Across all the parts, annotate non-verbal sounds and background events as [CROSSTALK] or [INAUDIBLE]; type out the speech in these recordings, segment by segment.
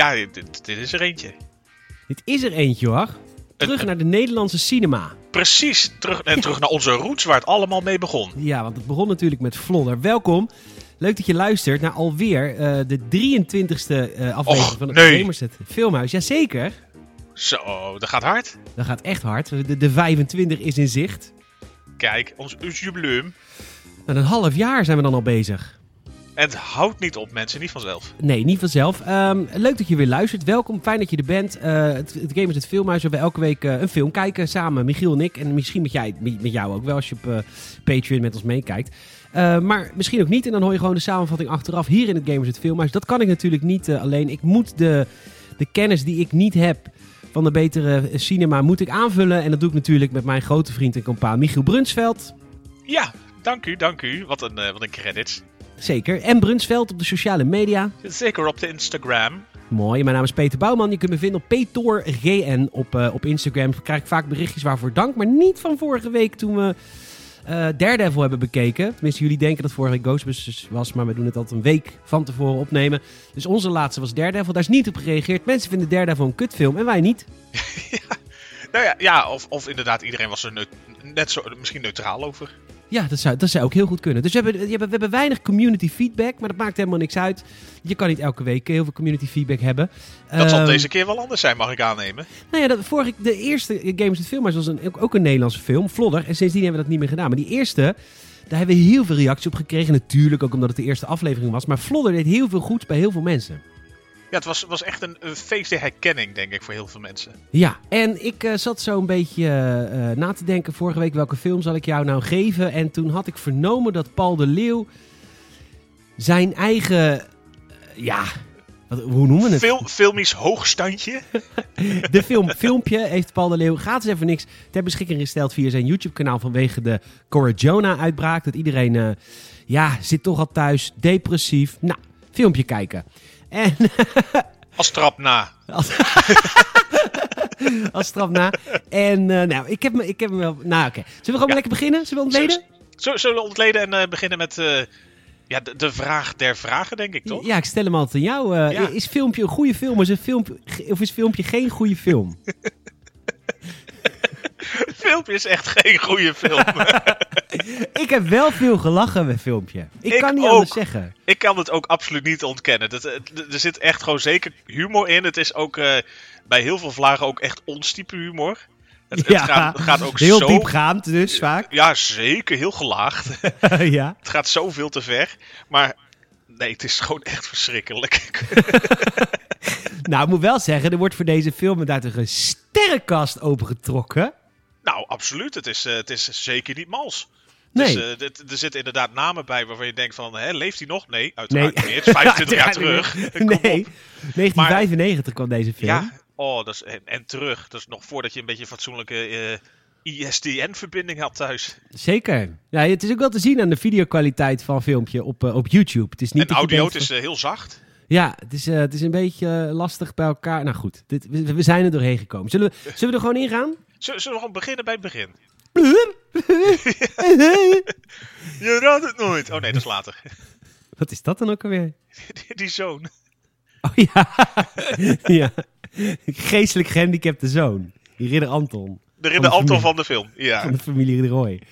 Ja, dit, dit is er eentje. Dit is er eentje hoor. Terug naar de Nederlandse cinema. Precies, terug, en terug naar onze roots waar het allemaal mee begon. Ja, want het begon natuurlijk met Vlodder. Welkom. Leuk dat je luistert naar alweer eh, de 23e eh, aflevering Och, van het nee. Gamerset Filmhuis. Jazeker, Zo, dat gaat hard. dat gaat echt hard. De, de 25 is in zicht. Kijk, ons, ons jubileum. Nou, een half jaar zijn we dan al bezig. Het houdt niet op, mensen, niet vanzelf. Nee, niet vanzelf. Ehm, leuk dat je weer luistert. Welkom, fijn dat je er bent. Eh, het, het Game is het Filmhuis, waar we elke week eh, een film kijken samen. Michiel en ik. En misschien met, jij, met jou ook wel, als je op eh, Patreon met ons meekijkt. Maar misschien ook niet. En dan hoor je gewoon de samenvatting achteraf hier in het Gamers het Filmhuis. Dat kan ik natuurlijk niet alleen. Ik moet de, de kennis die ik niet heb van de betere cinema moet ik aanvullen. En dat doe ik natuurlijk met mijn grote vriend en compaan Michiel Brunsveld. Ja, dank u, dank u. Wat een, wat een credits. Zeker. En Brunsveld op de sociale media. Zeker op de Instagram. Mooi, mijn naam is Peter Bouwman. Je kunt me vinden op PetorGN op, eh, op Instagram. Ik krijg vaak berichtjes waarvoor dank, maar niet van vorige week toen we eh Daredevil hebben bekeken. Tenminste, jullie denken dat vorige week Ghostbusters was, maar we doen het altijd een week van tevoren opnemen. Dus onze laatste was Daredevil. Daar is niet op gereageerd. Mensen vinden Daredevil een kutfilm en wij niet. [LAUGHS] Nou ja, ja of, of inderdaad, iedereen was er net zo, misschien neutraal over. Ja, dat zou, dat zou ook heel goed kunnen. Dus we hebben, we hebben, we hebben weinig community feedback, maar dat maakt helemaal niks uit. Je kan niet elke week heel veel community feedback hebben. Dat zal Ehm, deze keer wel anders zijn, mag ik aannemen. Nou ja, dat, vorige, de eerste Games het Filmhuis was een, ook- een Nederlandse film, Vlodder. En sindsdien hebben we dat niet meer gedaan. Maar die eerste, daar hebben we heel veel reacties op gekregen. Natuurlijk ook omdat het de eerste aflevering was. Maar Vlodder deed heel veel goeds bij heel veel mensen. Ja, het was, was echt een, een feest der herkenning, denk ik, voor heel veel mensen. Ja, en ik eh, zat zo een beetje eh, eh, na te denken vorige week welke film zal ik jou nou geven. En toen had ik vernomen dat Paul de Leeuw zijn eigen, ja, wat, hoe noemen we het? Fil filmisch hoogstandje. [LAUGHS] De film, filmpje heeft Paul de Leeuw gratis even niks ter beschikking gesteld via zijn YouTube-kanaal vanwege de Cora Jonah-uitbraak. Dat iedereen, ja, zit toch al thuis, depressief. Nou, filmpje kijken. En [LAUGHS] Als trap na. als, [LAUGHS] als straf na. En eh, nou, ik heb me, ik heb me wel. Nou, oké. Zullen we gewoon Ja. lekker beginnen? Zullen we ontleden? Zo, zullen we ontleden en eh, beginnen met eh, ja, de, de vraag der vragen, denk ik, toch? Ja, ik stel hem altijd aan jou. Ja. Is filmpje een goede film of is, een filmpje, of is filmpje geen goede film? [LAUGHS] Het [LAUGHS] filmpje is echt geen goede film. [LAUGHS] ik heb wel veel gelachen met filmpje. Ik, Ik kan niet ook. anders zeggen. ik kan het ook absoluut niet ontkennen. Dat, het- er zit echt gewoon zeker humor in. Het is ook eh, bij heel veel vlagen ook echt ons type humor. Het, ja, het gaat, het gaat ook heel zo... diepgaand dus vaak. Ja, zeker. Heel gelaagd. [LAUGHS] ja. het gaat zoveel te ver. Maar nee, het is gewoon echt verschrikkelijk. [LAUGHS] Nou, ik moet wel zeggen, er wordt voor deze film inderdaad een sterrenkast opengetrokken. nou, absoluut. Het is, eh, het is zeker niet mals. Nee. Dus, eh, dit- er zitten inderdaad namen bij waarvan je denkt van, hè, leeft hij nog? Nee, uiteraard Nee. niet. Het is [LAUGHS] 25 jaar terug. Nee, 1995 kwam deze film. Ja, oh, dat is, en, en terug. Dat is nog voordat je een beetje een fatsoenlijke eh, ISDN-verbinding had thuis. Zeker. Ja, het is ook wel te zien aan de videokwaliteit van filmpje op, op YouTube. Het is niet En audio, het is heel zacht. Ja, het is, eh, het is een beetje eh, lastig bij elkaar. Nou goed, dit, we, we zijn er doorheen gekomen. Zullen we, [LAUGHS] zullen we er gewoon in gaan? Zullen zullen we gewoon beginnen bij het begin? [LAUGHS] [LAUGHS] Je raadt het nooit. Oh nee, dat is later. Wat is dat dan ook alweer? die, die zoon. Oh ja, ja. geestelijk gehandicapte zoon. Die ridder Anton. De ridder Anton familie. van de film. Ja. van de familie de Roy.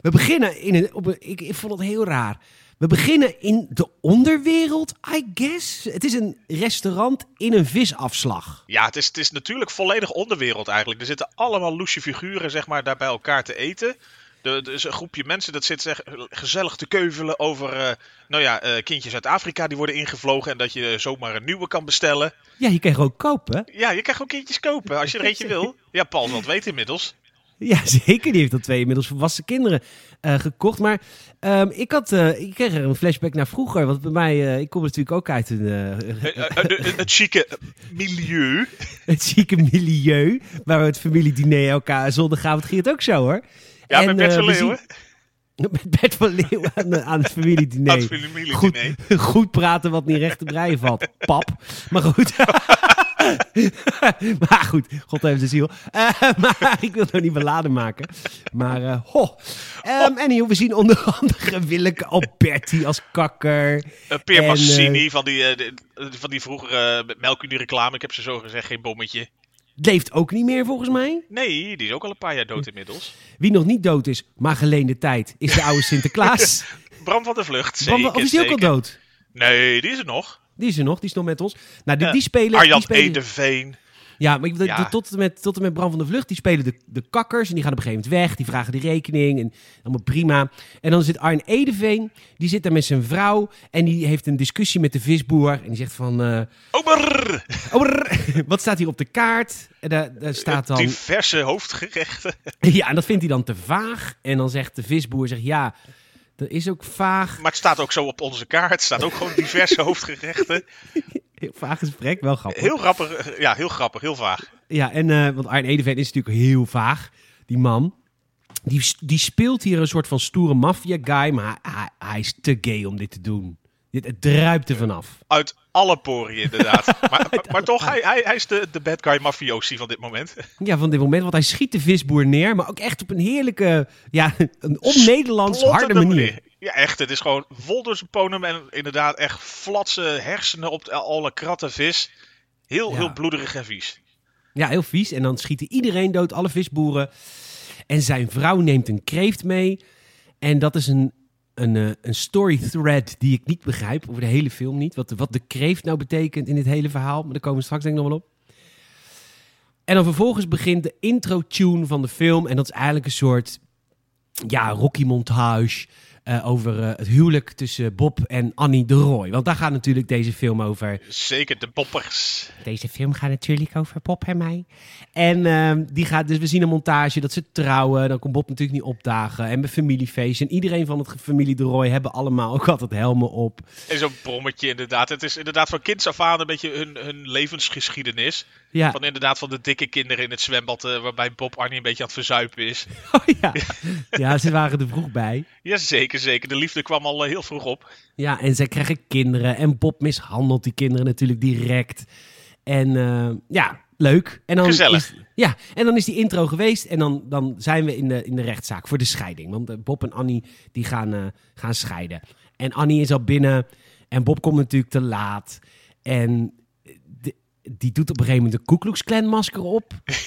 We beginnen in een, op een, ik, ik vond het heel raar. We beginnen in de onderwereld, I guess. Het is een restaurant in een visafslag. Ja, het is, het is natuurlijk volledig onderwereld eigenlijk. Er zitten allemaal loesje figuren zeg maar, daar bij elkaar te eten. Er is een groepje mensen dat zit zeg, gezellig te keuvelen over eh, nou ja, eh, kindjes uit Afrika die worden ingevlogen. En dat je zomaar een nieuwe kan bestellen. Ja, je kan gewoon kopen. Ja, je kan gewoon kindjes kopen als je er eentje [LAUGHS] wil. Ja, Paul zal het weten inmiddels. [LAUGHS] Ja, zeker. Die heeft al twee inmiddels volwassen kinderen eh, gekocht. Maar ehm, ik, had, eh, ik kreeg er een flashback naar vroeger. Want bij mij, eh, ik kom natuurlijk ook uit een, het chique milieu. [LAUGHS] het zieke milieu. Waar we het familiediner elkaar zondagavond ging het ook zo hoor. Ja, En, met Bert van we Leeuwen. [LAUGHS] Met Bert van Leeuwen aan, aan het familiediner. Aan het familiediner. Goed, goed praten wat niet recht te breien valt. Pap. Maar goed. [LAUGHS] maar goed, God heeft zijn ziel. Eh, [LAUGHS] maar ik wil het nog niet beladen maken. Maar, eh ho. Um, en we zien onder andere Willeke Alberti als kakker. Uh, Peer En, Massini van die, de- van die vroegere melkunie reclame. Ik heb ze zo gezegd, geen bommetje. Leeft ook niet meer volgens mij. Nee, die is ook al een paar jaar dood inmiddels. Wie nog niet dood is, maar geleende tijd, is de oude [LAUGHS] Sinterklaas. Bram van de Vlucht, Bram- zeker, of is die ook al dood? Nee, die is er nog. Die is er nog, die is nog met ons. Nou, die, die spelen... Arjan die spelen Edeveen. Ja, maar Ja. de- tot, en met, tot en met Bram van der Vlucht, die spelen de, de kakkers. En die gaan op een gegeven moment weg. Die vragen de rekening. En allemaal prima. En dan zit Arjen Edeveen. Die zit daar met zijn vrouw. En die heeft een discussie met de visboer. En die zegt van... eh, Ober! brrr, [LAUGHS] wat staat hier op de kaart? En daar, daar staat dan... Diverse hoofdgerechten. [LAUGHS] Ja, en dat vindt hij dan te vaag. En dan zegt de visboer... Zegt, ja, dat is ook vaag. Maar het staat ook zo op onze kaart. Het staat ook gewoon diverse [LAUGHS] hoofdgerechten. Heel vaag gesprek, wel grappig. Heel grappig. Ja, heel grappig. Heel vaag. Ja, en eh, want Arjen Edeveen is natuurlijk heel vaag, die man. Die, die speelt hier een soort van stoere maffia-guy, maar hij, hij is te gay om dit te doen. Dit, het druipt er vanaf. Uit alle poriën, inderdaad. [LAUGHS] maar, maar, maar toch, hij, hij, hij is de, de bad guy mafiosi van dit moment. Ja, van dit moment, want hij schiet de visboer neer, maar ook echt op een heerlijke, ja, een on-Nederlands harde manier. Ja, echt. Het is gewoon vol door zijn ponem en inderdaad echt flatse hersenen op alle kratten vis. Heel, Ja. heel bloederig en vies. Ja, heel vies. En dan schieten iedereen dood, alle visboeren. En zijn vrouw neemt een kreeft mee. En dat is een, een, eh, een story thread die ik niet begrijp, over de hele film niet. Wat wat de kreeft nou betekent in dit hele verhaal. Maar daar komen we straks denk ik nog wel op. En dan vervolgens begint de intro-tune van de film. En dat is eigenlijk een soort ja, Rocky-montage eh, over eh, het huwelijk tussen Bob en Annie de Roy. Want daar gaat natuurlijk deze film over. Zeker de poppers. Deze film gaat natuurlijk over Bob en mij. En ehm, die gaat, dus we zien een montage dat ze trouwen. Dan komt Bob natuurlijk niet opdagen. En bij familiefeest. En iedereen van het familie De Roy hebben allemaal ook altijd helmen op. En zo'n brommetje inderdaad. Het is inderdaad van kinds af aan een beetje hun, hun levensgeschiedenis. Ja, Van inderdaad van de dikke kinderen in het zwembad eh, waarbij Bob Arnie een beetje aan het verzuipen is. [LAUGHS] oh, ja. ja, ze waren er vroeg bij. [LAUGHS] Ja, zeker, zeker. De liefde kwam al eh, heel vroeg op. Ja, en zij krijgen kinderen. En Bob mishandelt die kinderen natuurlijk direct. En eh, ja, leuk. En dan Gezellig. Is, ja, en dan is die intro geweest. En dan, dan zijn we in de, in de rechtszaak voor de scheiding. Want eh, Bob en Annie die gaan, gaan scheiden. En Annie is al binnen. En Bob komt natuurlijk te laat. En die doet op een gegeven moment een Ku Klux Klan masker op. [LAUGHS]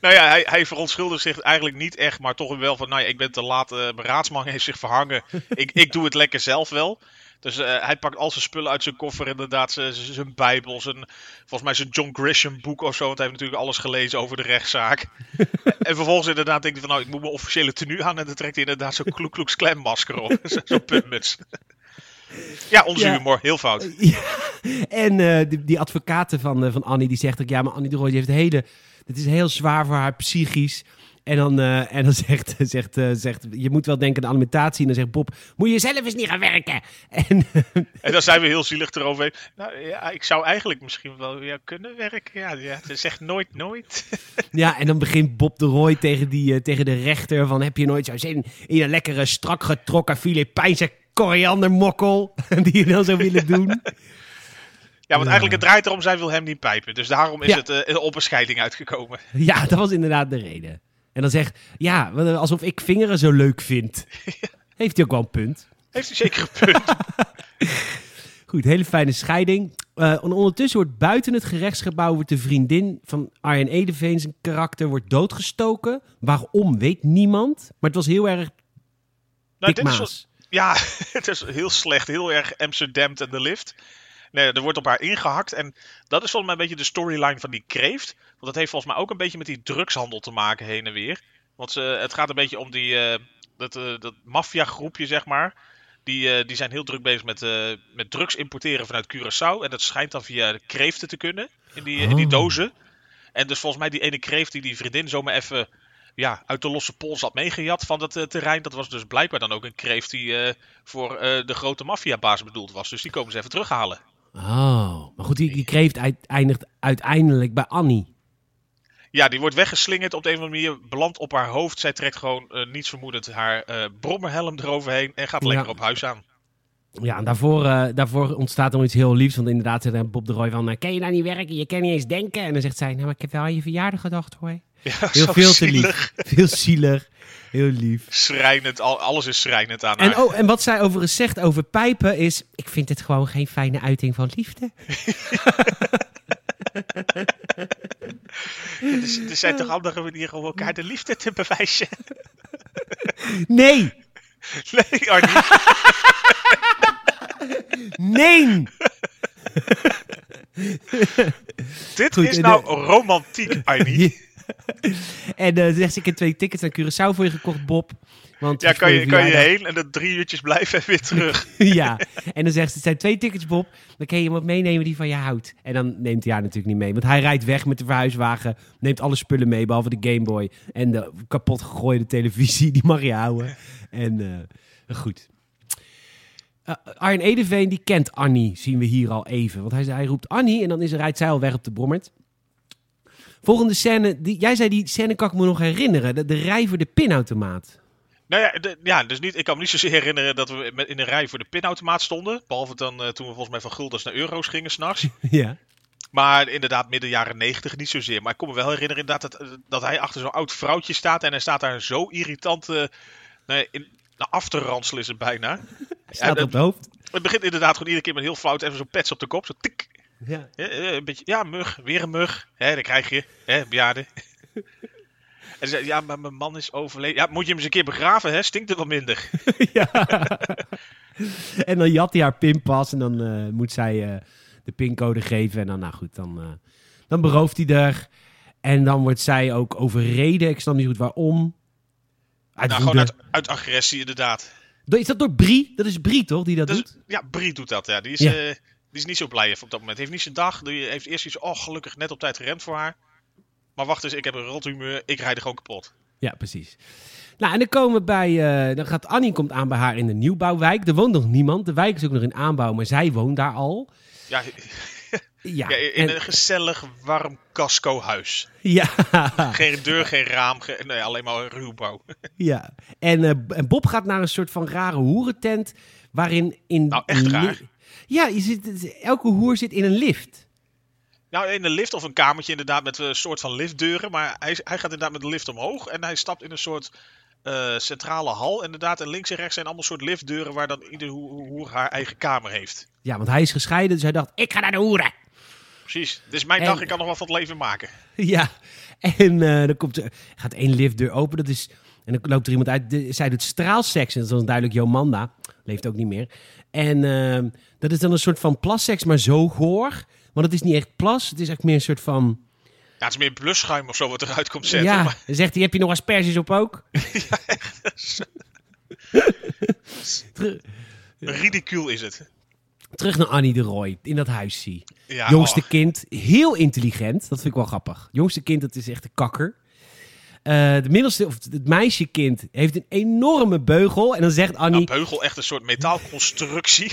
Nou ja, hij, hij verontschuldigt zich eigenlijk niet echt, maar toch wel van, nou ja, ik ben te laat, eh, mijn raadsman [LAUGHS] heeft zich verhangen. ik, ik [LAUGHS] doe het lekker zelf wel. Dus eh, hij pakt al zijn spullen uit zijn koffer, inderdaad, zijn- bijbel, zijn, volgens mij zijn John Grisham boek of zo, want hij heeft natuurlijk alles gelezen over de rechtszaak. en vervolgens inderdaad denkt hij van, nou, ik moet mijn officiële tenue aan en dan trekt hij inderdaad zo'n Ku Klux Klan masker op, Zo- zo'n puntmuts. Ja, onze Ja. humor, heel fout. [LAUGHS] Ja, en eh, die, die advocaten van, eh, van Annie, die zegt ook... Ja, maar Annie de Roy die heeft een hele... Het is heel zwaar voor haar psychisch. En dan, eh, en dan [LAUGHS] zegt, zegt, zegt... Je moet wel denken aan de alimentatie. En dan zegt Bob... Moet je zelf eens niet gaan werken? [LAUGHS] En En dan zijn we heel zielig eroverheen. Nou ja, ik zou eigenlijk misschien wel weer kunnen werken. Ja, ja ze zegt nooit nooit. ja, en dan begint Bob de Roy tegen, die, tegen de rechter... Van, heb je nooit zo zin in een lekkere strak getrokken Filipijnse koriandermokkel? [LAUGHS] Die je dan zou willen doen? Ja, want eigenlijk het draait erom, zij wil hem niet pijpen. Dus daarom is Ja. het eh, op een scheiding uitgekomen. [LAUGHS] Ja, dat was inderdaad de reden. En dan zegt... Ja, alsof ik vingeren zo leuk vind. [LAUGHS] Heeft hij ook wel een punt. Heeft hij zeker een punt. Goed, hele fijne scheiding. Eh, en ondertussen wordt buiten het gerechtsgebouw wordt de vriendin van Arjen Edeveen zijn karakter wordt doodgestoken. Waarom weet niemand. Maar het was heel erg Nou, dit is. Ja, [LAUGHS] het is heel slecht. Heel erg Amsterdam en de lift. Nee, er wordt op haar ingehakt. En dat is volgens mij een beetje de storyline van die kreeft. Want dat heeft volgens mij ook een beetje met die drugshandel te maken heen en weer. Want ze, het gaat een beetje om die, eh, dat, eh, dat maffiagroepje, zeg maar. Die, eh, die zijn heel druk bezig met, met drugs importeren vanuit Curaçao. En dat schijnt dan via de kreeften te kunnen. In die, in die Oh. dozen. En dus volgens mij die ene kreeft die die vriendin zomaar even ja, uit de losse pols had meegejat van dat eh, terrein. Dat was dus blijkbaar dan ook een kreeft die eh, voor eh, de grote maffiabaas bedoeld was. Dus die komen ze even terughalen. Oh, maar goed, die, die kreeft eindigt uiteindelijk bij Annie. Ja, die wordt weggeslingerd op de een of andere manier. Belandt op haar hoofd. Zij trekt gewoon niets vermoedend haar eh brommerhelm eroverheen. En gaat Ja. lekker op huis aan. Ja, en daarvoor, daarvoor ontstaat nog iets heel liefs. Want inderdaad zegt dan Bob de Roy van... Ken je nou niet werken? Je kan niet eens denken. En dan zegt zij... Nou, maar ik heb wel aan je verjaardag gedacht hoor. Ja, Heel veel te lief. Veel zielig. Heel lief. Schrijnend, al, alles is schrijnend aan En, haar. oh, en wat zij overigens zegt over pijpen is... Ik vind het gewoon geen fijne uiting van liefde. [LAUGHS] Er, er zijn toch andere manieren om elkaar de liefde te bewijzen? Nee! Nee, Arnie. Nee! Dit Goed, is nou de- romantiek, Arnie. En eh, zegt ze, ik heb twee tickets naar Curaçao voor je gekocht, Bob. Want Ja, kan je, kan je heen en dan drie uurtjes blijven en weer [LAUGHS] terug. ja, en dan zegt ze, het zijn twee tickets, Bob. Dan kan je iemand meenemen die van je houdt. En dan neemt hij haar natuurlijk niet mee. Want hij rijdt weg met de verhuiswagen, neemt alle spullen mee, behalve de Gameboy. En de kapot gegooide televisie, die mag je houden. En eh, goed. Eh, Arjen Edeveen, die kent Annie, zien we hier al even. Want hij, hij roept Annie en dan is, rijdt zij al weg op de brommert. Volgende scène, die, jij zei die scène kan ik me nog herinneren. De, de rij voor de pinautomaat. Nou ja, de- ja dus niet, ik kan me niet zozeer herinneren dat we met, in een rij voor de pinautomaat stonden. Behalve dan eh, toen we volgens mij van guldens naar euro's gingen s'nachts. [LAUGHS] ja. Maar inderdaad, midden jaren negentig niet zozeer. Maar ik kon me wel herinneren inderdaad dat, eh, dat hij achter zo'n oud vrouwtje staat. En hij staat daar zo irritant eh, nee, in, nou, af te ranselen is het bijna. [LAUGHS] Staat Ja, op het hoofd. Het begint inderdaad gewoon iedere keer met heel flauw even zo'n pets op de kop. Zo tik. Ja. Ja, eh, een beetje, ja, mug, weer een mug. Hè, dat krijg je, hè, bejaarde. [LAUGHS] En zei, ja, maar mijn man is overleden. Ja, moet je hem eens een keer begraven, hè? Stinkt het wat minder. [LAUGHS] ja. en dan jat hij haar pinpas en dan eh, moet zij eh, de pincode geven. En dan, nou goed, dan, eh, dan berooft hij er. En dan wordt zij ook overreden. Ik snap niet goed waarom. Uit nou, gewoon uit, uit agressie, inderdaad. Is dat door Brie? Dat is Brie, toch, die dat doet? ja, Brie doet dat, ja. Die is, Ja. Die is niet zo blij op dat moment. Heeft niet zijn dag. Die heeft eerst iets, oh, gelukkig net op tijd geremd voor haar. Maar wacht eens, ik heb een rot humeur. Ik rijd er gewoon kapot. Ja, precies. Nou, en dan komen we bij... eh, dan gaat Annie komt aan bij haar in de nieuwbouwwijk. Er woont nog niemand. De wijk is ook nog in aanbouw, maar zij woont daar al. Ja, [LAUGHS] Ja, ja in en- een gezellig, warm casco-huis. [LAUGHS] ja. Geen deur, geen raam, ge- nee, alleen maar een ruwbouw. [LAUGHS] Ja, en, eh, en Bob gaat naar een soort van rare hoerentent. Waarin in. Nou, echt raar. Ja, je zit, elke hoer zit in een lift. Nou, in een lift of een kamertje inderdaad met een soort van liftdeuren. Maar hij, hij gaat inderdaad met de lift omhoog. En hij stapt in een soort eh, centrale hal. Inderdaad, en links en rechts zijn allemaal soort liftdeuren waar dan ieder hoe, hoe haar eigen kamer heeft. Ja, want hij is gescheiden, dus hij dacht: ik ga naar de hoeren. Precies. Dit is mijn En- dag, ik kan nog wat van het leven maken. [LAUGHS] Ja, en eh, dan komt er, gaat één liftdeur open. Dat is, en dan loopt er iemand uit. De, zij doet straalseks. En dat is dan duidelijk Jomanda. Leeft ook niet meer. En eh, dat is dan een soort van plasseks, maar zo goor. Want het is niet echt plas. Het is echt meer een soort van. Ja, het is meer blusschuim of zo wat eruit komt zetten. ja, Maar, zegt hij: heb je nog asperges op ook? [LAUGHS] [LAUGHS] Ter- ridicuul is het. Terug naar Annie de Roy in dat huis zie. Ja, Jongste oh. kind, heel intelligent. Dat vind ik wel grappig. Jongste kind, dat is echt een kakker. Eh, de middelste, of het meisjekind, heeft een enorme beugel. En dan zegt Nou, Annie. beugel, echt een soort metaalconstructie.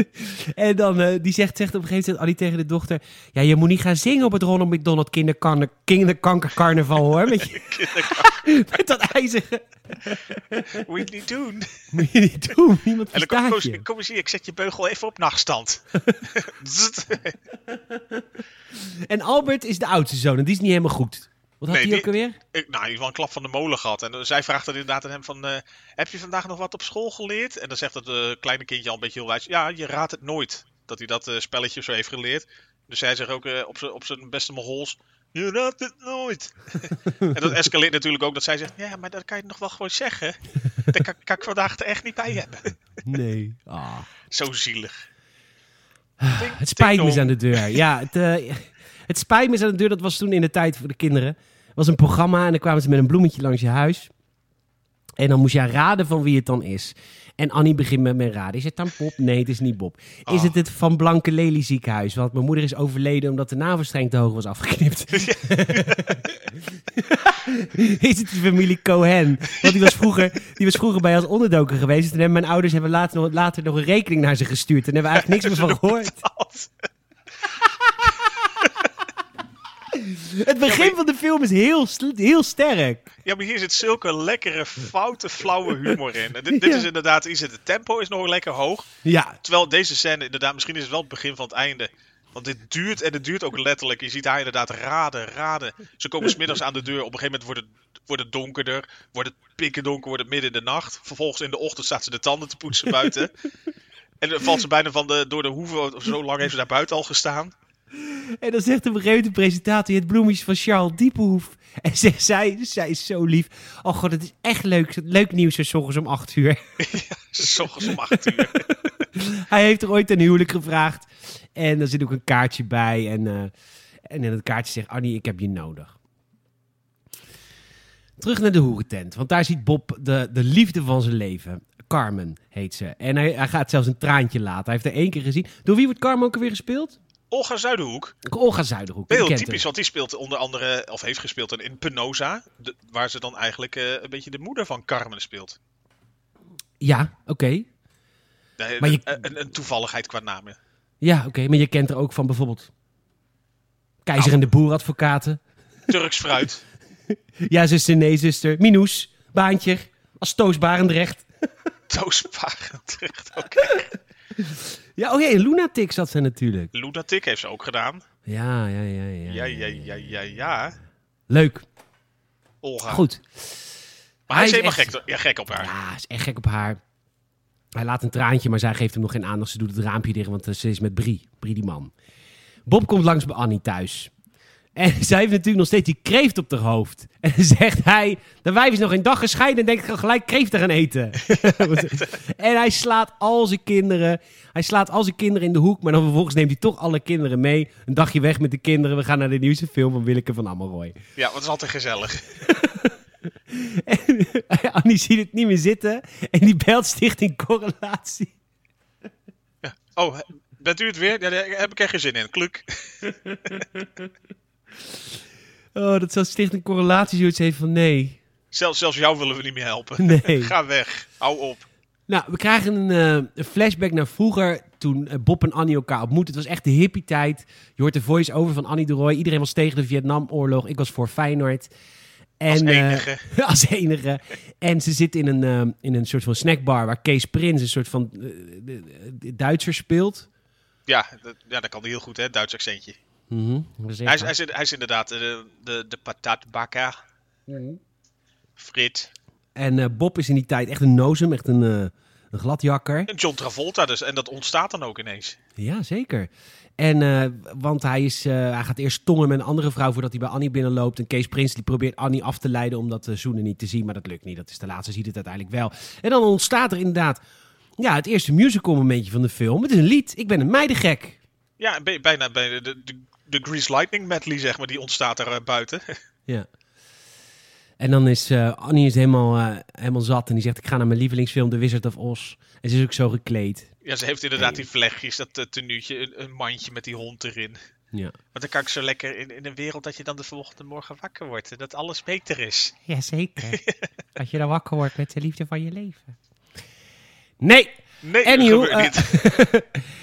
[LAUGHS] en dan uh, die zegt, zegt op een gegeven moment Annie tegen de dochter. Ja, je moet niet gaan zingen op het Ronald McDonald kinderkan- kinderkankercarnaval hoor. Met, je, [LAUGHS] [LAUGHS] met dat ijzeren. Moet je niet doen. Moet je niet doen. Niemand En dan kom, kom, je. kom eens hier, ik zet je beugel even op nachtstand. En Albert is de oudste zoon. En die is niet helemaal goed. Wat had Nee, hij die- ook alweer? Ik, nou, in ieder een klap van de molen gehad. En zij vraagt dan inderdaad aan hem van... eh, heb je vandaag nog wat op school geleerd? En dan zegt het eh, kleine kindje al een beetje heel wijs... Ja, je raadt het nooit. Dat hij dat eh, spelletje zo heeft geleerd. Dus hij zegt ook op zijn- beste Mongols... Je raadt het nooit. [LAUGHS] en dat escaleert natuurlijk ook dat zij zegt... Ja, maar dat kan je nog wel gewoon zeggen. Daar kan, kan ik vandaag er echt niet bij hebben. Nee. Ah. Zo zielig. Het spijt me aan de deur. Ja, het, het spijt me aan de deur. Dat was toen in de tijd voor de kinderen. Het was een programma en dan kwamen ze met een bloemetje langs je huis. En dan moest je raden van wie het dan is. En Annie begint met mijn raden. Is het dan Bob? Nee, het is niet Bob. Is Oh. het het Van Blanke Lely ziekenhuis? Want mijn moeder is overleden omdat de navelstreng te hoog was afgeknipt. [LAUGHS] [LAUGHS] is het de familie Cohen? Want die was vroeger, die was vroeger bij ons onderdoken geweest. En mijn ouders hebben later, nog, later nog een rekening naar ze gestuurd. En hebben we eigenlijk niks meer van gehoord. Het begin maar- van de film is heel, heel sterk. Ja, maar hier zit zulke lekkere, foute, flauwe humor in. En dit, dit Ja. is inderdaad iets, het tempo is nog lekker hoog. Ja, Terwijl deze scène, inderdaad, misschien is het wel het begin van het einde. Want dit duurt en het duurt ook letterlijk. Je ziet haar inderdaad raden, raden. Ze komen smiddags aan de deur. Op een gegeven moment wordt het, wordt het donkerder. Wordt het pikken donker, wordt het midden in de nacht. Vervolgens in de ochtend staat ze de tanden te poetsen buiten. en dan valt ze bijna van de, door de hoeven. Zo lang heeft ze daar buiten al gestaan. En dan zegt op een gegeven moment de presentator... het bloemetjes van Charles Diepenhoef. En zegt zij, zij is zo lief. Oh god, het is echt leuk. Leuk nieuws zo ochtends om 8 uur. S ochtends om 8 uur. [LAUGHS] [LAUGHS] Hij heeft er ooit een huwelijk gevraagd. En er zit ook een kaartje bij. En, eh, en in het kaartje zegt Annie, ik heb je nodig. Terug naar de hoerentent. Want daar ziet Bob de, de liefde van zijn leven. Carmen heet ze. En hij, hij gaat zelfs een traantje laten. Hij heeft er één keer gezien. Door wie wordt Carmen ook alweer gespeeld? Olga Zuiderhoek. Olga Zuiderhoek. Heel typisch, hem. want die speelt onder andere, of heeft gespeeld in Penosa. de- waar ze dan eigenlijk eh, een beetje de moeder van Carmen speelt. Ja, oké. Nee, Maar je- een, toevalligheid qua namen. Ja, oké. Maar je kent er ook van bijvoorbeeld... Keizer Nou. en de Boeradvocaten. Turks fruit. [LAUGHS] Ja, zuster, nee, zuster. Minoes. Baantje. Als Toos Barendrecht. Terecht ook. [LAUGHS] [LAUGHS] Ja, oh Lunatic zat ze natuurlijk. Lunatic heeft ze ook gedaan. Ja, ja, ja, ja. Ja, ja, ja, ja, ja. Leuk. Olga. Goed. Maar hij is helemaal echt- gek, ja, gek op haar. Ja, is echt gek op haar. Hij laat een traantje, maar zij geeft hem nog geen aandacht. Ze doet het raampje dicht, want ze is met Brie. Brie die man. Bob komt langs bij Annie thuis. En [LAUGHS] zij heeft natuurlijk nog steeds die kreeft op haar hoofd. [LAUGHS] En dan zegt hij, de wijf is nog een dag gescheiden en denkt gelijk kreeft te gaan eten. [LAUGHS] en hij slaat al zijn kinderen. Hij slaat al zijn kinderen in de hoek, maar dan vervolgens neemt hij toch alle kinderen mee. Een dagje weg met de kinderen. We gaan naar de nieuwste film van Willeke van Ammeroy. Ja, want het is altijd gezellig. En Annie ziet het niet meer zitten. En die belt Stichting Correlatie. Oh, bent u het weer? Ja, daar heb ik er geen zin in. Kluk. Oh, dat zou Stichting Correlatie zoiets heeft van nee. Zelfs, zelfs jou willen we niet meer helpen. [LAUGHS] Nee. Ga weg. Hou op. Nou, we krijgen een, eh, een flashback naar vroeger toen eh, Bob en Annie elkaar ontmoetten. Het was echt de hippie tijd. Je hoort de voice-over van Annie de Roy. Iedereen was tegen de Vietnamoorlog. Ik was voor Feyenoord. En, Als eh, enige. [LAUGHS] als enige. En ze zit in een, in een soort van snackbar waar Kees Prins een soort van Duitser speelt. Ja, dat, ja, dat kan heel goed, hè? Duits accentje. Mhm, Hij is, hij, is, hij is inderdaad de, de, de patatbakker. Frit. En eh, Bob is in die tijd echt een nozem, echt een, eh, een gladjakker. En John Travolta dus. En dat ontstaat dan ook ineens. Ja, zeker. En, eh, want hij, is, eh, hij gaat eerst tongen met een andere vrouw voordat hij bij Annie binnenloopt. En Kees Prins die probeert Annie af te leiden om dat eh, zoenen niet te zien, maar dat lukt niet. Dat is de laatste, ziet het uiteindelijk wel. En dan ontstaat er inderdaad ja, het eerste musical momentje van de film. Het is een lied. Ik ben een meidengek. Ja, bij- bijna bij de, de, de Grease Lightning medley, zeg maar. Die ontstaat er eh, buiten. [LAUGHS] Ja. En dan is eh, Annie is helemaal, eh, helemaal zat en die zegt ik ga naar mijn lievelingsfilm The Wizard of Oz. En ze is ook zo gekleed. Ja, ze heeft inderdaad die vlechtjes, dat uh, tenuutje, een, een mandje met die hond erin. Ja. Want dan kan ik zo lekker in, in een wereld dat je dan de volgende morgen wakker wordt. En dat alles beter is. Jazeker. [LAUGHS] Als je dan wakker wordt met de liefde van je leven. Nee, Nee, dat eh, niet. [LAUGHS]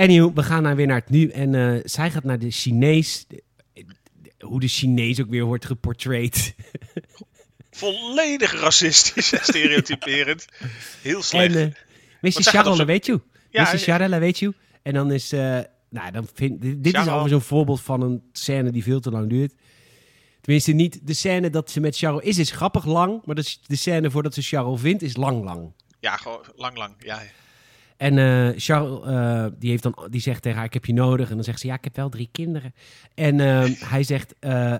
Anyhow, we gaan naar weer naar het nu. En eh, zij gaat naar de Chinees. hoe de Chinees ook weer wordt geportrayed. [LAUGHS] Volledig racistisch en [LAUGHS] stereotyperend. Heel slecht. En uh, Mr. weet je. Ja, Mr. weet je. En dan is... eh, nou, dan vind, dit dit is alweer zo'n voorbeeld van een scène die veel te lang duurt. Tenminste, niet de scène dat ze met Charles is, is grappig lang. Maar de, de scène voordat ze Charles vindt, is lang, lang. Ja, gewoon lang, lang. Ja. En eh, Charles, eh, die, heeft dan, die zegt tegen haar, ik heb je nodig. En dan zegt ze, ja, ik heb wel drie kinderen. En eh, hij zegt, eh,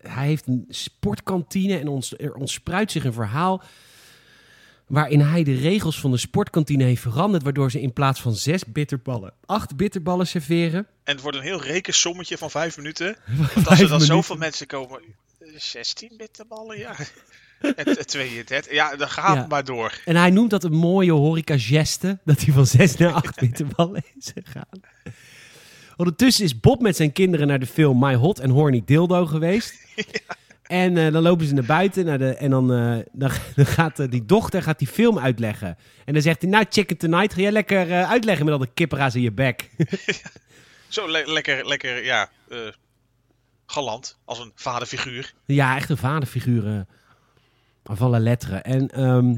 hij heeft een sportkantine en ons, er ontspruit zich een verhaal... waarin hij de regels van de sportkantine heeft veranderd... waardoor ze in plaats van zes bitterballen, acht bitterballen serveren. En het wordt een heel rekensommetje van vijf minuten. [LAUGHS] Want als er dan minuten. zoveel mensen komen... eh, 16 bitterballen, ja. En t- 32. Ja, dan gaat Ja. het maar door. En hij noemt dat een mooie horeca-geste, dat hij van zes naar acht bitterballen [LAUGHS] is gegaan. Ondertussen is Bob met zijn kinderen naar de film My Hot and Horny Dildo geweest. [LAUGHS] En eh, dan lopen ze naar buiten naar de, en dan, eh, dan, [LAUGHS] dan gaat eh, die dochter gaat die film uitleggen. En dan zegt hij, nou Chicken Tonight, ga jij lekker uitleggen met al de kippera's in je bek. Zo le- lekker, lekker, ja. galant, als een vaderfiguur. Ja, echt een vaderfiguur. Van alle letteren. En ehm,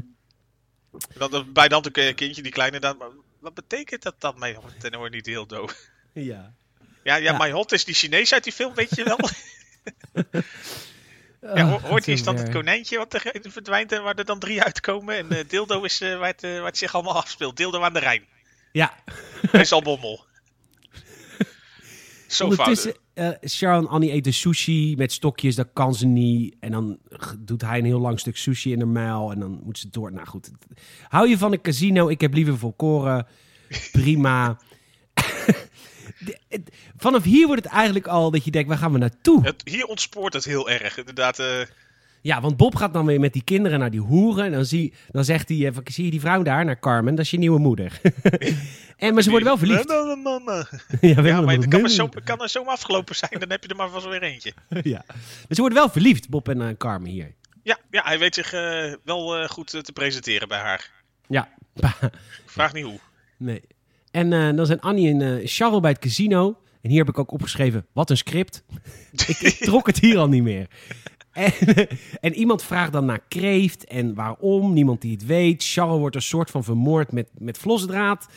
Dan, bij dan een kindje, die kleine, dan, wat betekent dat dan, mijn hond en hoor niet heel doof? ja. Ja, ja, Ja. mijn hond is die Chinees uit die film, weet je wel? [LAUGHS] Ja, Ah, ho- hoort is dan het konijntje wat er verdwijnt en waar er dan drie uitkomen. En eh, Dildo is eh, waar, het, eh, waar het zich allemaal afspeelt. Dildo aan de Rijn. Ja, Meestal Bommel. [LAUGHS] Zo ondertussen, fout. Eh Sharon Annie eten sushi met stokjes, dat kan ze niet. En dan doet hij een heel lang stuk sushi in haar muil en dan moet ze door. Nou goed, hou je van een casino? Ik heb liever volkoren. Prima. [LAUGHS] De- Vanaf hier wordt het eigenlijk al dat je denkt, waar gaan we naartoe? Het, hier ontspoort het heel erg. Inderdaad, eh, Ja, want Bob gaat dan weer met die kinderen naar die hoeren. En dan, zie, dan zegt hij, eh, zie je die vrouw daar, naar Carmen? Dat is je nieuwe moeder. [LAUGHS] en, maar ze worden wel verliefd. [LAUGHS] Ja, maar het kan, maar zo, kan er zomaar afgelopen zijn. Dan heb je er maar vast weer eentje. [LAUGHS] ja. Maar ze worden wel verliefd, Bob en eh, Carmen hier. Ja, ja hij weet zich eh, wel goed te presenteren bij haar. Ja. Vraag niet hoe. nee. En dan zijn Annie en Charles bij het casino. En hier heb ik ook opgeschreven, wat een script. ik, ik trok het hier al niet meer. En, [LAUGHS] en iemand vraagt dan naar kreeft en waarom. Niemand die het weet. Charles wordt een soort van vermoord met, met vlosdraad.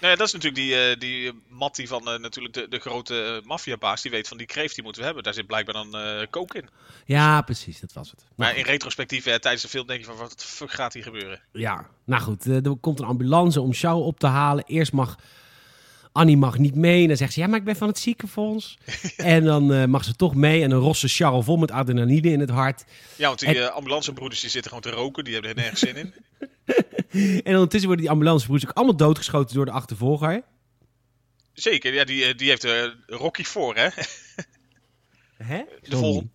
Nou ja, dat is natuurlijk die, eh die Mattie van eh, natuurlijk de, de grote eh, maffiabaas. Die weet van die kreeft die moeten we hebben. Daar zit blijkbaar dan eh kook in. Ja, precies, dat was het. Maar in retrospectief, eh, tijdens de film denk je van wat de fuck gaat hier gebeuren? Ja, nou goed, eh, er komt een ambulance om Charles op te halen. Eerst mag Annie mag niet mee. En dan zegt ze, ja, maar ik ben van het ziekenfonds. [LAUGHS] en dan eh, mag ze toch mee. En dan rost ze Charles vol met adrenaline in het hart. Ja, want die En- eh, ambulancebroeders die zitten gewoon te roken. Die hebben er nergens zin in. [LAUGHS] En ondertussen worden die ambulancebroeders ook allemaal doodgeschoten door de achtervolger. Zeker, ja, die, eh, die heeft eh, Rocky voor, hè? [LAUGHS] Hè? De volgende,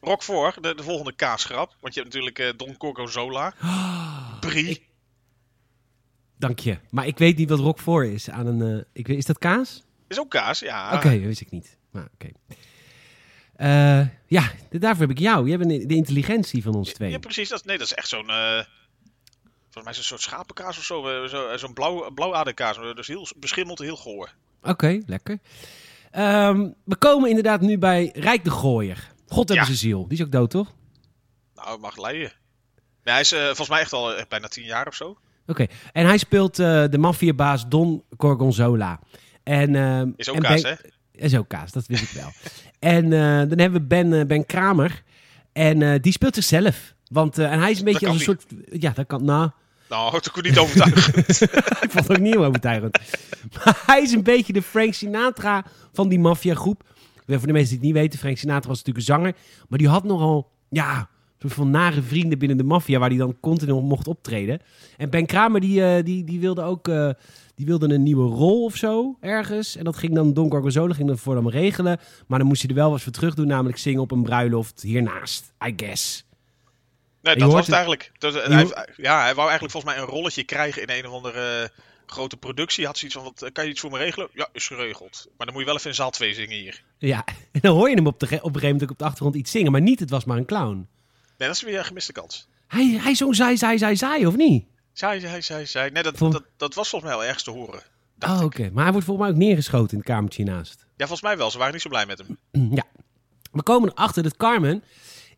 Rock voor, de, de volgende kaasgrap. Want je hebt natuurlijk eh, Don Gorgonzola. [GASPS] Brie. ik- Dank je. Maar ik weet niet wat voor is. Aan een, eh, ik is dat kaas? Is ook kaas, ja. Oké, dat wist ik niet. Maar, oké. Eh, ja, daarvoor heb ik jou. Jij bent de intelligentie van ons twee. Ja, precies. Dat, nee, dat is echt zo'n... eh volgens mij is het een soort schapenkaas of zo. eh, zo Zo'n blauw, blauwaderkaas. Dus heel beschimmeld, heel goor. Oké, lekker. Ehm, we komen inderdaad nu bij Rijk de Gooier. God hebben Ja. zijn ziel. Die is ook dood, toch? Nou, mag leiden. Nee, hij is volgens mij echt al bijna tien jaar of zo. Oké. En hij speelt eh, de maffiabaas Don Gorgonzola. En, ehm, Is ook en kaas, Ben- hè? Is ook kaas, dat wist ik wel. [LAUGHS] en eh, dan hebben we Ben, eh, ben Kramer. En die speelt zichzelf. Want, en hij is een beetje als een soort... Ja, dat kan... Nou, Nou, dat kon niet overtuigend. [LAUGHS] ik vond het ook niet heel overtuigend. [LAUGHS] Maar hij is een beetje de Frank Sinatra van die maffiagroep. Voor de mensen die het niet weten, Frank Sinatra was natuurlijk een zanger. Maar die had nogal, ja, soort van nare vrienden binnen de maffia... waar hij dan continu mocht optreden. En Ben Kramer, die, eh, die, die wilde ook... eh, die wilde een nieuwe rol of zo, ergens. En dat ging dan Don Gorgonzola ging dat voor hem regelen. Maar dan moest hij er wel wat voor terug doen, namelijk zingen op een bruiloft hiernaast, I guess. Nee, dat was het eigenlijk. Dat, Je hij, hoort- ja, hij wou eigenlijk volgens mij een rolletje krijgen in een of andere eh, grote productie. Had zoiets van, wat, eh, kan je iets voor me regelen? Ja, is geregeld. Maar dan moet je wel even in zaal 2 zingen hier. Ja, [LAUGHS] en dan hoor je hem op, de, op een gegeven moment op de achtergrond iets zingen. Maar niet, het was maar een clown. Nee, dat is weer een gemiste kans. Hij, hij zong saai, saai, saai, saai, of niet? Zij, zij, zij, zij. Nee, dat, Vol- dat, dat was volgens mij wel ergens te horen. Oh, oké. Maar hij wordt volgens mij ook neergeschoten in het kamertje naast. Ja, volgens mij wel. Ze waren niet zo blij met hem. [CLEARS THROAT] ja. We komen erachter dat Carmen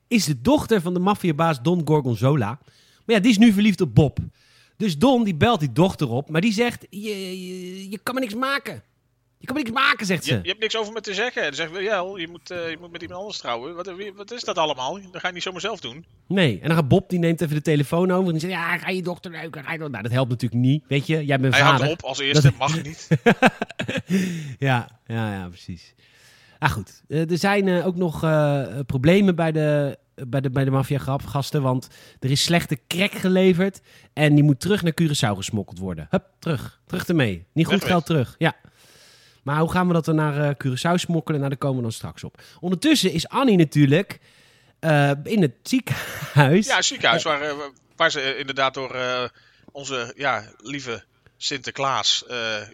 is de dochter van de maffiabaas Don Gorgonzola. Maar ja, die is nu verliefd op Bob. Dus Don die belt die dochter op, maar die zegt, je, je, je kan me niks maken. Je kan me niks maken, zegt Je, ze. je hebt niks over me te zeggen. Dan zegt wel, je moet, eh, je moet met iemand anders trouwen. Wat, wat is dat allemaal? Dat ga je niet zomaar zelf doen. Nee. En dan gaat Bob, die neemt even de telefoon over en die zegt, ja, ga je dochter neuken. Ga je do-" Nou, dat helpt natuurlijk niet, weet je. Jij bent Hij vader. houdt op als eerste. Dat- Mag niet. [LAUGHS] Ja, ja, ja, precies. Ah, goed. Eh, er zijn eh, ook nog problemen bij de, bij de, bij de maffia-gasten, want er is slechte crack geleverd en die moet terug naar Curaçao gesmokkeld worden. Hup, terug. Terug ermee. Niet goed geld terug. Ja. Maar hoe gaan we dat dan naar eh, Curaçao smokkelen? Nou, daar komen we dan straks op. Ondertussen is Annie natuurlijk eh, in het ziekenhuis. Ja, ziekenhuis waar, eh, waar ze inderdaad door onze ja, lieve Sinterklaas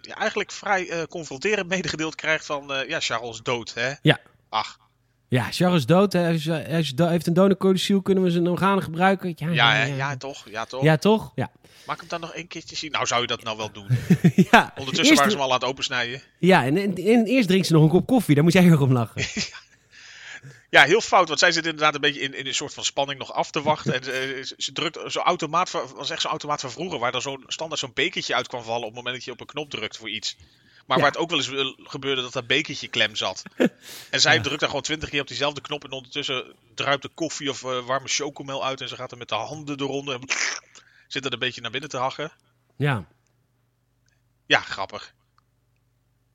ja, eigenlijk vrij eh, confronterend medegedeeld krijgt van ja, Charles dood, hè? Ja. Ach, Ja, Charles is dood. Hij is, hij is do- heeft een donorcodiciel. Kunnen we zijn organen gebruiken? Ja, ja, hè? ja, toch? Ja, toch? Ja, toch? Ja. Maak hem dan nog één keertje zien. Nou, zou je dat nou wel doen? [LAUGHS] ja. Ondertussen waren ze hem al aan het opensnijden. Ja, en, en, en eerst drinkt ze nog een kop koffie. Daar moet jij erg om lachen. [LAUGHS] Ja, heel fout, want zij zit inderdaad een beetje in, in een soort van spanning nog af te wachten. En ze, ze- ze drukt zo'n automaat, van, was echt zo'n automaat van vroeger, waar dan zo'n standaard zo'n bekertje uit kwam vallen op het moment dat je op een knop drukt voor iets. Maar Ja. waar het ook wel eens eh, gebeurde dat dat bekertje klem zat. [LAUGHS] En zij Ja. drukt dan gewoon twintig keer op diezelfde knop en ondertussen druipt de koffie of eh, warme chocomel uit en ze gaat er met de handen eronder en [LAUGHS] zit er een beetje naar binnen te hakken. Ja, Ja, grappig.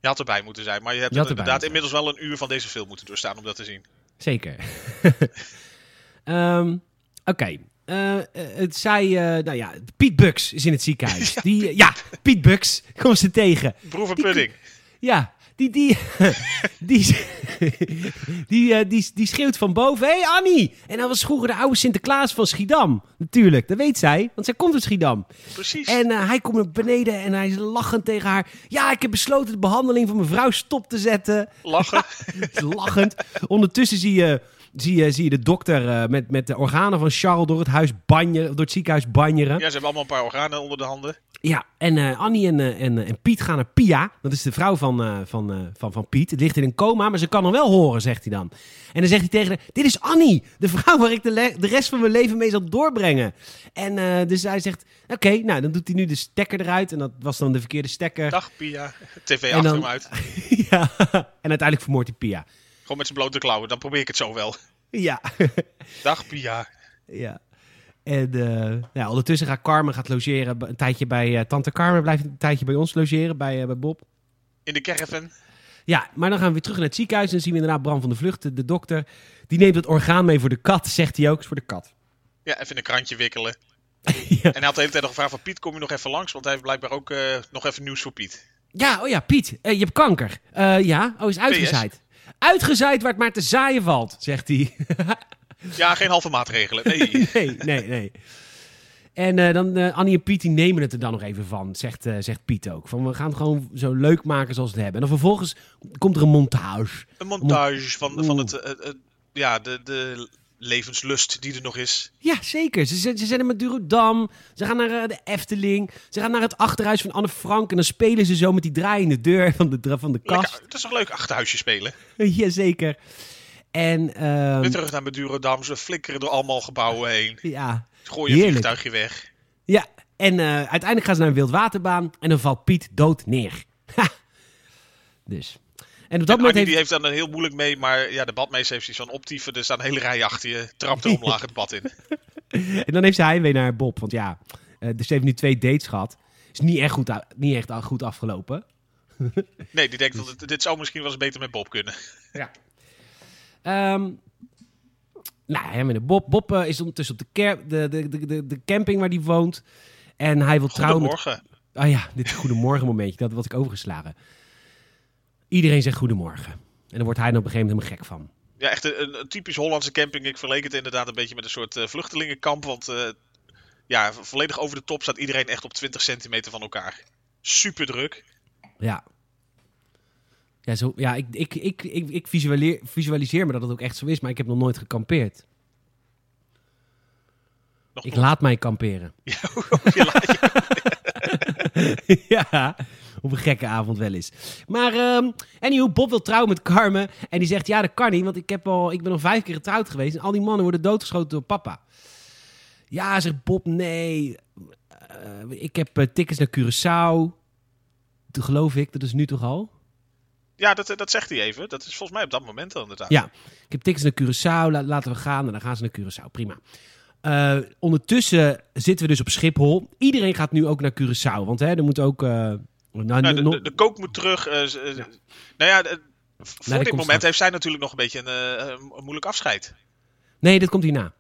Je had erbij moeten zijn, maar je hebt Je inderdaad inmiddels wel een uur van deze film moeten doorstaan om dat te zien. zeker. [LAUGHS] Ehm, Oké. Eh, het zei, eh, nou ja, Piet Bucks is in het ziekenhuis. [LAUGHS] Die, eh, ja, Piet Bucks, kom ze tegen. Broer van Die- Pudding. Ja, die, die, [LAUGHS] die, die, die, die schreeuwt van boven, hé hey, Annie! En dat was vroeger de oude Sinterklaas van Schiedam, natuurlijk. Dat weet zij, want zij komt uit Schiedam. Precies. En hij komt naar beneden en hij is lachend tegen haar. Ja, ik heb besloten de behandeling van mijn vrouw stop te zetten. Lachen. [LAUGHS] lachend. Ondertussen zie je, zie je, zie je de dokter eh, met, met de organen van Charles door het, huis banjeren, door het ziekenhuis banjeren. Ja, ze hebben allemaal een paar organen onder de handen. Ja, en eh, Annie en, eh, en, en Piet gaan naar Pia. Dat is de vrouw van, van, van, van Piet. Het ligt in een coma, maar ze kan nog wel horen, zegt hij dan. En dan zegt hij tegen haar, dit is Annie, de vrouw waar ik de, de rest van mijn leven mee zal doorbrengen. En dus hij zegt, oké, nou dan doet hij nu de stekker eruit. En dat was dan de verkeerde stekker. Dag Pia. [LAUGHS] TV En achter dan- hem uit. [LAUGHS] ja, en uiteindelijk vermoordt hij Pia. Gewoon met zijn blote klauwen. Dan probeer ik het zo wel. Ja, [LAUGHS] Dag Pia. ja. En eh, ja, ondertussen gaat Carmen gaat logeren. Een tijdje bij eh, tante Carmen blijft een tijdje bij ons logeren, bij, eh, bij Bob. In de caravan. Ja, maar dan gaan we weer terug naar het ziekenhuis. En dan zien we inderdaad Bram van de Vlucht, de, de dokter. Die neemt het orgaan mee voor de kat, zegt hij ook. Is voor de kat. Ja, even in een krantje wikkelen. [LAUGHS] ja. En hij had de hele tijd nog gevraagd van Piet, kom je nog even langs? Want hij heeft blijkbaar ook nog even nieuws voor Piet. ja, oh ja, Piet, je hebt kanker. Ja, oh, is uitgezaaid. Uitgezaaid waar het maar te zaaien valt, zegt hij. [LAUGHS] Ja, geen halve maatregelen. Nee. [LAUGHS] nee, nee, nee. En eh, dan eh, Annie en Piet die nemen het er dan nog even van, zegt, eh, zegt Piet ook. Van, we gaan het gewoon zo leuk maken zoals we het hebben. En dan vervolgens komt er een montage. Een montage van, van het, ja, de, de levenslust die er nog is. Ja, zeker. Ze, zijn- ze zijn in Madurodam. Ze gaan naar eh, de Efteling. Ze gaan naar het achterhuis van Anne Frank. En dan spelen ze zo met die draaiende deur van de, van de kast. Lekker, dat is toch leuk achterhuisje spelen. [LAUGHS] Jazeker. En Weer terug naar Madurodam. Ze flikkeren door allemaal gebouwen heen. ja, Gooi je vliegtuigje weg. ja. En eh, uiteindelijk gaan ze naar een wildwaterbaan. En dan valt Piet dood neer. [LAUGHS] Ha. Dus. En op dat En moment heeft... die heeft dan er heel moeilijk mee, maar ja, de badmeester heeft van optieven. Er staan een hele rij achter je, trapt er omlaag het bad in. [LAUGHS] En dan heeft ze heimwee naar Bob. Want ja, eh, dus ze heeft nu twee dates gehad. Is niet echt goed, niet echt goed afgelopen. [LAUGHS] Nee, die denkt, dat dit zou misschien wel eens beter met Bob kunnen. Ja. Ehm nou, hem en de Bob. Bob eh, is ondertussen op de, de, de, de, de, camping waar hij woont. En hij wil trouwen met... Goedemorgen. Ah ja, dit is een goedemorgen momentje. Dat wat ik overgeslagen. Iedereen zegt goedemorgen. En dan wordt hij er op een gegeven moment helemaal gek van. Ja, echt een, een, typisch Hollandse camping. Ik verleek het inderdaad een beetje met een soort eh, vluchtelingenkamp. Want eh, ja, vo- volledig over de top staat iedereen echt op 20 centimeter van elkaar. Super druk. Ja. Ja, zo, ja ik, ik, ik, ik, ik visualiseer, visualiseer me dat het ook echt zo is. Maar ik heb nog nooit gekampeerd. Nog Ik laat mij kamperen. [LAUGHS] Ja, [LAUGHS] je laat- ja, op een gekke avond wel eens. Maar, ehm anyhow, Bob wil trouwen met Carmen. En die zegt, ja, dat kan niet, want ik, heb al, ik ben al vijf keer getrouwd geweest. En al die mannen worden doodgeschoten door papa. Ja, zegt Bob, nee. eh, ik heb eh, tickets naar Curaçao. Dat geloof ik, dat is nu toch al? ja dat, dat zegt hij even. Dat is volgens mij op dat moment al inderdaad. Ja, ik heb tickets naar Curaçao. La- laten we gaan. En dan gaan ze naar Curaçao. Prima. Eh, ondertussen zitten we dus op Schiphol. Iedereen gaat nu ook naar Curaçao. Want hè, er moet ook... nou, Nou, de, de, de kook moet terug. eh, eh, Nou ja, de- voor dit moment heeft zij natuurlijk nog een beetje een, eh, een moeilijk afscheid. Nee, dat komt hierna.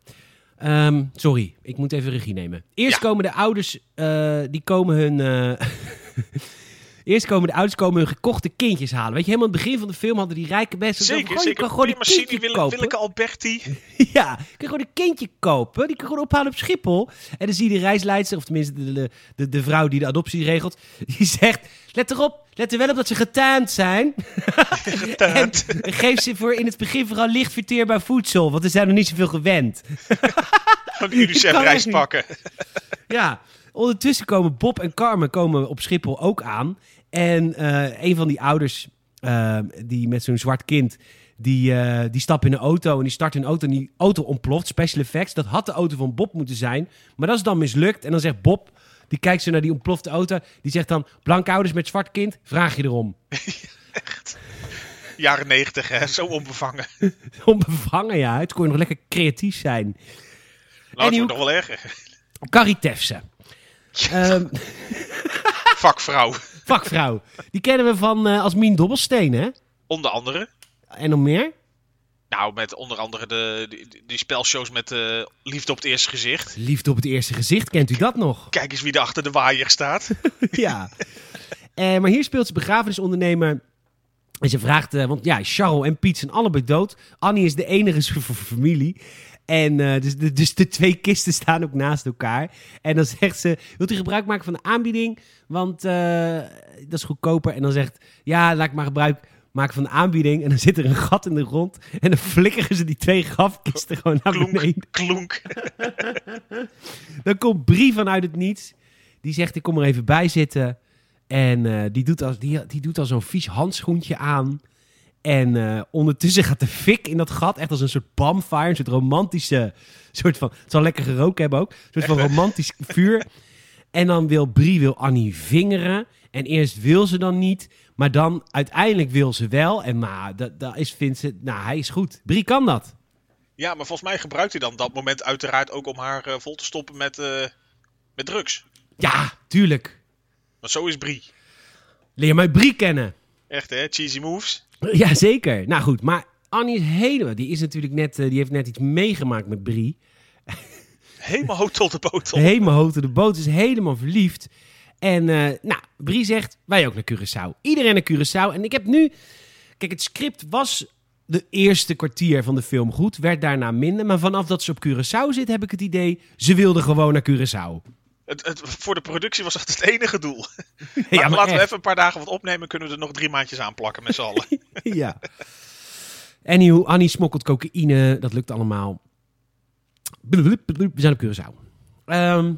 Ehm, sorry, ik moet even regie nemen. Eerst Ja. komen de ouders, eh, die komen hun... eh, [LAUGHS] Eerst komen de ouders komen hun gekochte kindjes halen. Weet je, helemaal aan het begin van de film hadden die rijke mensen... Zeker, "Goh, je zeker. kan gewoon een Massini, kindje Wille- kopen. Willeke Alberti. [LAUGHS] Ja, je kan gewoon een kindje kopen. Die kan gewoon ophalen op Schiphol. En dan zie je de reisleidster, of tenminste de, de, de, de vrouw die de adoptie regelt. [LAUGHS] Die zegt, let erop, let er wel op dat ze getuind zijn. [LAUGHS] en geef ze voor in het begin vooral licht verteerbaar voedsel. Want er zijn nog niet zoveel gewend. Van de UNICEF kan reis echt niet. pakken. Ja, ondertussen komen Bob en Carmen komen op Schiphol ook aan. En eh, een van die ouders, eh, die met zo'n zwart kind, Die, eh, die stapt in een auto en die start een auto en die auto ontploft. Special effects. Dat had de auto van Bob moeten zijn. Maar dat is dan mislukt. En dan zegt Bob, die kijkt zo naar die ontplofte auto. Die zegt dan, blanke ouders met zwart kind, vraag je erom. [LAUGHS] Jaren negentig, hè? Zo onbevangen. [LAUGHS] Onbevangen, ja. Het kon je nog lekker creatief zijn. Nou, het wordt nog wel erger. Carrie Tefse. Ehm, [LAUGHS] Vakvrouw. vakvrouw. Die kennen we van eh, als Mien Dobbelsteen, hè? Onder andere. En nog meer? Nou, met onder andere de, die, die spelshows met eh, Liefde op het eerste gezicht. Liefde op het eerste gezicht, kent u dat nog? Kijk eens wie er achter de waaier staat. [LAUGHS] ja. Eh, maar hier speelt ze begrafenisondernemer. En ze vraagt, eh, want ja, Charles en Piet zijn allebei dood. Annie is de enige [LAUGHS] van familie. En eh, dus, de, dus de twee kisten staan ook naast elkaar. En dan zegt ze, wilt u gebruik maken van de aanbieding? Want eh, dat is goedkoper. En dan zegt, ja, laat ik maar gebruik maken van de aanbieding. En dan zit er een gat in de grond. En dan flikkeren ze die twee grafkisten gewoon naar Klonk, beneden. klonk. [LAUGHS] Dan komt Brie vanuit het niets. Die zegt, ik kom er even bij zitten. En eh, die doet al, die, die doet al zo'n vies handschoentje aan. En eh, ondertussen gaat de fik in dat gat. Echt als een soort bonfire. Een soort romantische... Soort van, het zal lekker geroken hebben ook. Een soort van romantisch vuur. En dan wil Brie wil Annie vingeren. En eerst wil ze dan niet. Maar dan uiteindelijk wil ze wel. En maar dat, dat is, vindt ze... Nou, hij is goed. Brie kan dat. Ja, maar volgens mij gebruikt hij dan dat moment uiteraard ook om haar eh, vol te stoppen met, eh, met drugs. Ja, tuurlijk. Want zo is Brie. Leer mij Brie kennen. Echt hè, cheesy moves. Ja, zeker. Nou goed, maar Annie is helemaal... Die is natuurlijk net... eh, die heeft net iets meegemaakt met Brie. Helemaal hotel de botel. Helemaal hoogte. De boot is helemaal verliefd. En eh, nou, Brie zegt, wij ook naar Curaçao. Iedereen naar Curaçao. En ik heb nu... Kijk, het script was de eerste kwartier van de film goed. Werd daarna minder. Maar vanaf dat ze op Curaçao zit, heb ik het idee... Ze wilde gewoon naar Curaçao. Het, het, voor de productie was dat het enige doel. [LAUGHS] Ja, maar maar laten we even een paar dagen wat opnemen. Kunnen we er nog drie maandjes aan plakken met z'n allen. [LAUGHS] ja. Anywho, Annie smokkelt cocaïne. Dat lukt allemaal. We zijn op Curaçao. Ehm,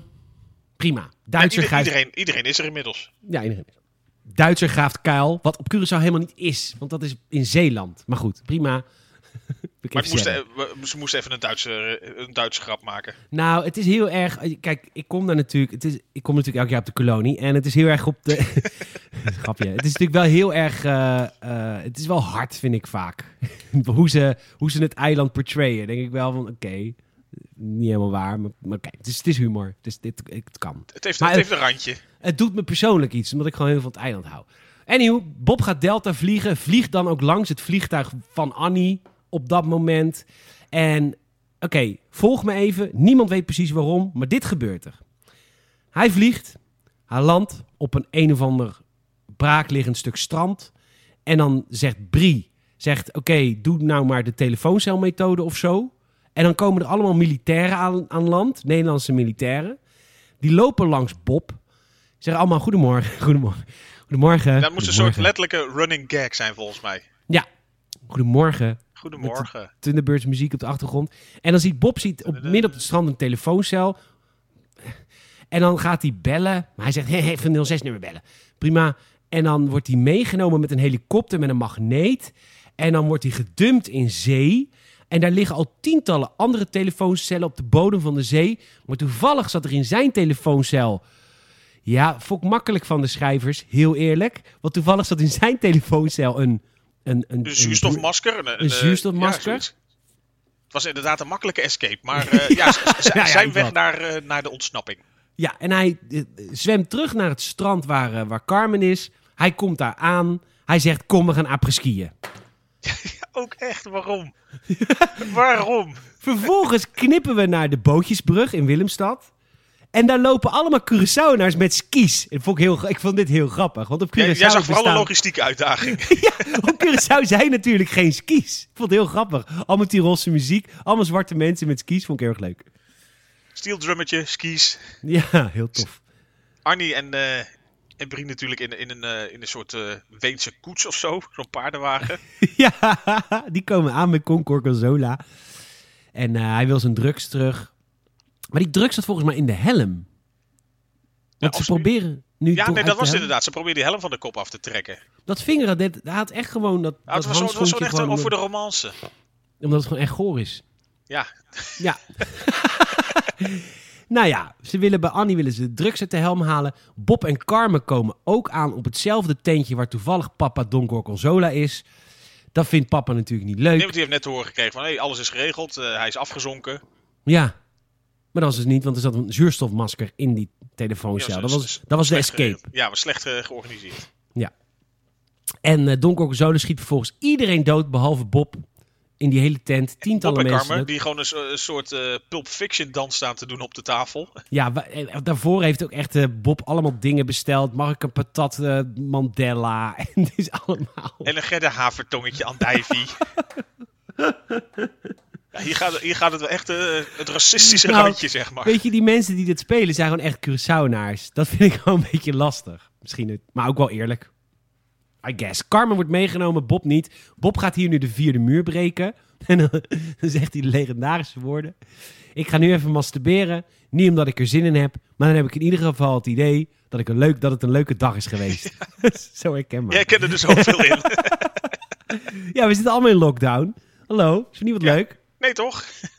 prima. Ja, Duitser, ieder- iedereen, iedereen is er inmiddels. ja, iedereen. Duitser graaft kuil. Wat op Curaçao helemaal niet is. Want dat is in Zeeland. Maar goed, prima. Maar het moest, eh, we- ze moesten even een Duitse, eh, een Duitse grap maken. Nou, het is heel erg. Kijk, ik kom daar natuurlijk. Het is, ik kom natuurlijk elk jaar op de kolonie. En het is heel erg op de. [LAUGHS] Grapje. Het is natuurlijk wel heel erg. eh, eh, het is wel hard, vind ik vaak. [LAUGHS] hoe, ze, hoe ze het eiland portrayen. Denk ik wel van: oké. niet helemaal waar. Maar, maar oké, het, is, het is humor. Het, is, dit, het kan. Het heeft, Maar het heeft een randje. Het doet me persoonlijk iets, omdat ik gewoon heel veel van het eiland hou. Anyhow, Bob gaat Delta vliegen. Vliegt dan ook langs het vliegtuig van Annie op dat moment. En oké, volg me even. Niemand weet precies waarom, maar dit gebeurt er. Hij vliegt. Hij landt op een een of ander braakliggend stuk strand. En dan zegt Brie, zegt oké, doe nou maar de telefooncelmethode of zo. En dan komen er allemaal militairen aan, aan land, Nederlandse militairen. Die lopen langs Bob. Zeggen allemaal goedemorgen, [LAUGHS] goedemorgen, goedemorgen. Dat moest een soort letterlijke running gag zijn volgens mij. Ja, goedemorgen. Goedemorgen. Thunderbirds muziek op de achtergrond. En dan ziet Bob ziet op, midden op het strand een telefooncel. En dan gaat hij bellen. Maar hij zegt, hey, even 06-nummer bellen. Prima. En dan wordt hij meegenomen met een helikopter met een magneet. En dan wordt hij gedumpt in zee. En daar liggen al tientallen andere telefooncellen op de bodem van de zee. Maar toevallig zat er in zijn telefooncel... Ja, fok makkelijk van de schrijvers, heel eerlijk. Want toevallig zat in zijn telefooncel een... Een, een, Een zuurstofmasker. Een, een eh, zuurstofmasker? ja, het was inderdaad een makkelijke escape. Maar [LAUGHS] eh, ja, zijn weg naar, eh, naar de ontsnapping. Ja, en hij zwemt terug naar het strand waar, waar Carmen is. Hij komt daar aan. Hij zegt, kom, we gaan après-skiën. [LAUGHS] Ook echt, waarom? [LAUGHS] waarom? Vervolgens knippen we naar de bootjesbrug in Willemstad. En daar lopen allemaal Curaçaoënaars met skis. Ik vond, ik heel, ik vond dit heel grappig. Want op Curaçao, Jij, jij zag vooral een logistieke uitdaging. [LAUGHS] ja, op Curaçao zijn natuurlijk geen skis. Ik vond het heel grappig. Allemaal Tirolse muziek. Allemaal zwarte mensen met skis. Vond ik heel erg leuk. Steel drummertje, skis. Ja, heel tof. Arnie en, eh en Brie natuurlijk in, in, een, eh, in een soort eh Weense koets of zo. [LAUGHS] Zo'n paardenwagen. [LAUGHS] ja, die komen aan met Concord Consola. En hij wil zijn drugs terug. Maar die drugs zat volgens mij in de helm. Want ze nu? proberen... Nu Ja, nee, dat de was inderdaad. Ze probeerde die helm van de kop af te trekken. Dat vingeren, dit, hij had echt gewoon dat, Nou, het dat was zo- het was zo handschoentje echt gewoon, een- voor de romance. Omdat het gewoon echt goor is. Ja, Ja. [LAUGHS] nou ja, ze willen bij Annie willen ze drugs uit de helm halen. Bob en Carmen komen ook aan op hetzelfde tentje waar toevallig papa Don Gorgonzola is. Dat vindt papa natuurlijk niet leuk. nee, want die heeft net te horen gekregen van hey, alles is geregeld. eh, hij is afgezonken. Ja. Maar dat was dus niet, want er zat een zuurstofmasker in die telefooncel. Ja, dat was, dat was de escape. Ja, was slecht georganiseerd. En eh Don schiet vervolgens iedereen dood, behalve Bob. In die hele tent. Bob Tientallen en mensen. Carmen, die gewoon een, so- een soort eh, Pulp Fiction dans staan te doen op de tafel. [LAUGHS] Ja, eh, daarvoor heeft ook echt Bob allemaal dingen besteld. Mag ik een patat Mandela? [LAUGHS] En het is allemaal... En een Gerda havertongetje aan [LAUGHS] Divey. Ja, hier, gaat, hier gaat het wel echt eh, het racistische Nou, randje, zeg maar. Weet je, die mensen die dit spelen zijn gewoon echt Curaçaonaars. Dat vind ik gewoon een beetje lastig. Misschien, het, maar ook wel eerlijk. I guess. Carmen wordt meegenomen, Bob niet. Bob gaat hier nu de vierde muur breken. [LAUGHS] En dan, dan zegt hij de legendarische woorden. Ik ga nu even masturberen. Niet omdat ik er zin in heb. Maar dan heb ik in ieder geval het idee dat, ik een leuk, dat het een leuke dag is geweest. [LAUGHS] [LAUGHS] Zo herkenbaar. Jij kent er dus zoveel in. Ja, we zitten allemaal in lockdown. Hallo, is het niet wat Ja. leuk? Nee, toch? [LAUGHS]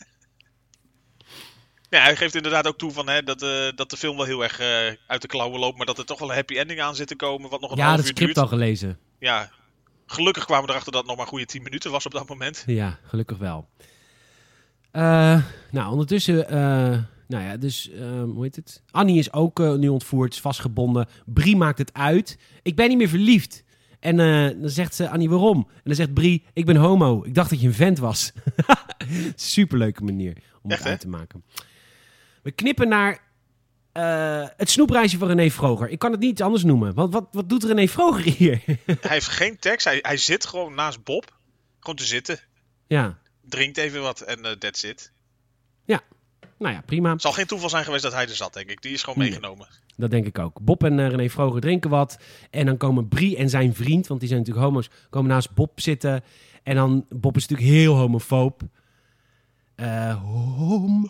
Ja, hij geeft inderdaad ook toe van, hè, dat, eh, dat de film wel heel erg eh, uit de klauwen loopt. Maar dat er toch wel een happy ending aan zit te komen. Wat nog een Ja, dat script duurt. al gelezen. Ja, gelukkig kwamen we erachter dat het nog maar goede 10 minuten was op dat moment. Ja, gelukkig wel. Eh, nou, ondertussen, nou ja, dus, hoe heet het? Annie is ook nu ontvoerd, is vastgebonden. Brie maakt het uit. Ik ben niet meer verliefd. En eh, dan zegt ze, Annie, waarom? En dan zegt Brie, ik ben homo. Ik dacht dat je een vent was. [LAUGHS] Superleuke manier om Echt, het uit te maken. We knippen naar eh, het snoepreisje van René Vroger. Ik kan het niet anders noemen. Want wat, wat doet René Vroger hier? [LAUGHS] Hij heeft geen tekst, hij, hij zit gewoon naast Bob. Gewoon te zitten. ja, Drinkt even wat en eh that's it. nou ja, prima. Het zal geen toeval zijn geweest dat hij er zat, denk ik. Die is gewoon Nee. meegenomen. Dat denk ik ook. Bob en eh, René Vroger drinken wat. En dan komen Brie en zijn vriend, want die zijn natuurlijk homo's, komen naast Bob zitten. En dan, Bob is natuurlijk heel homofoob. Eh hom... [LAUGHS]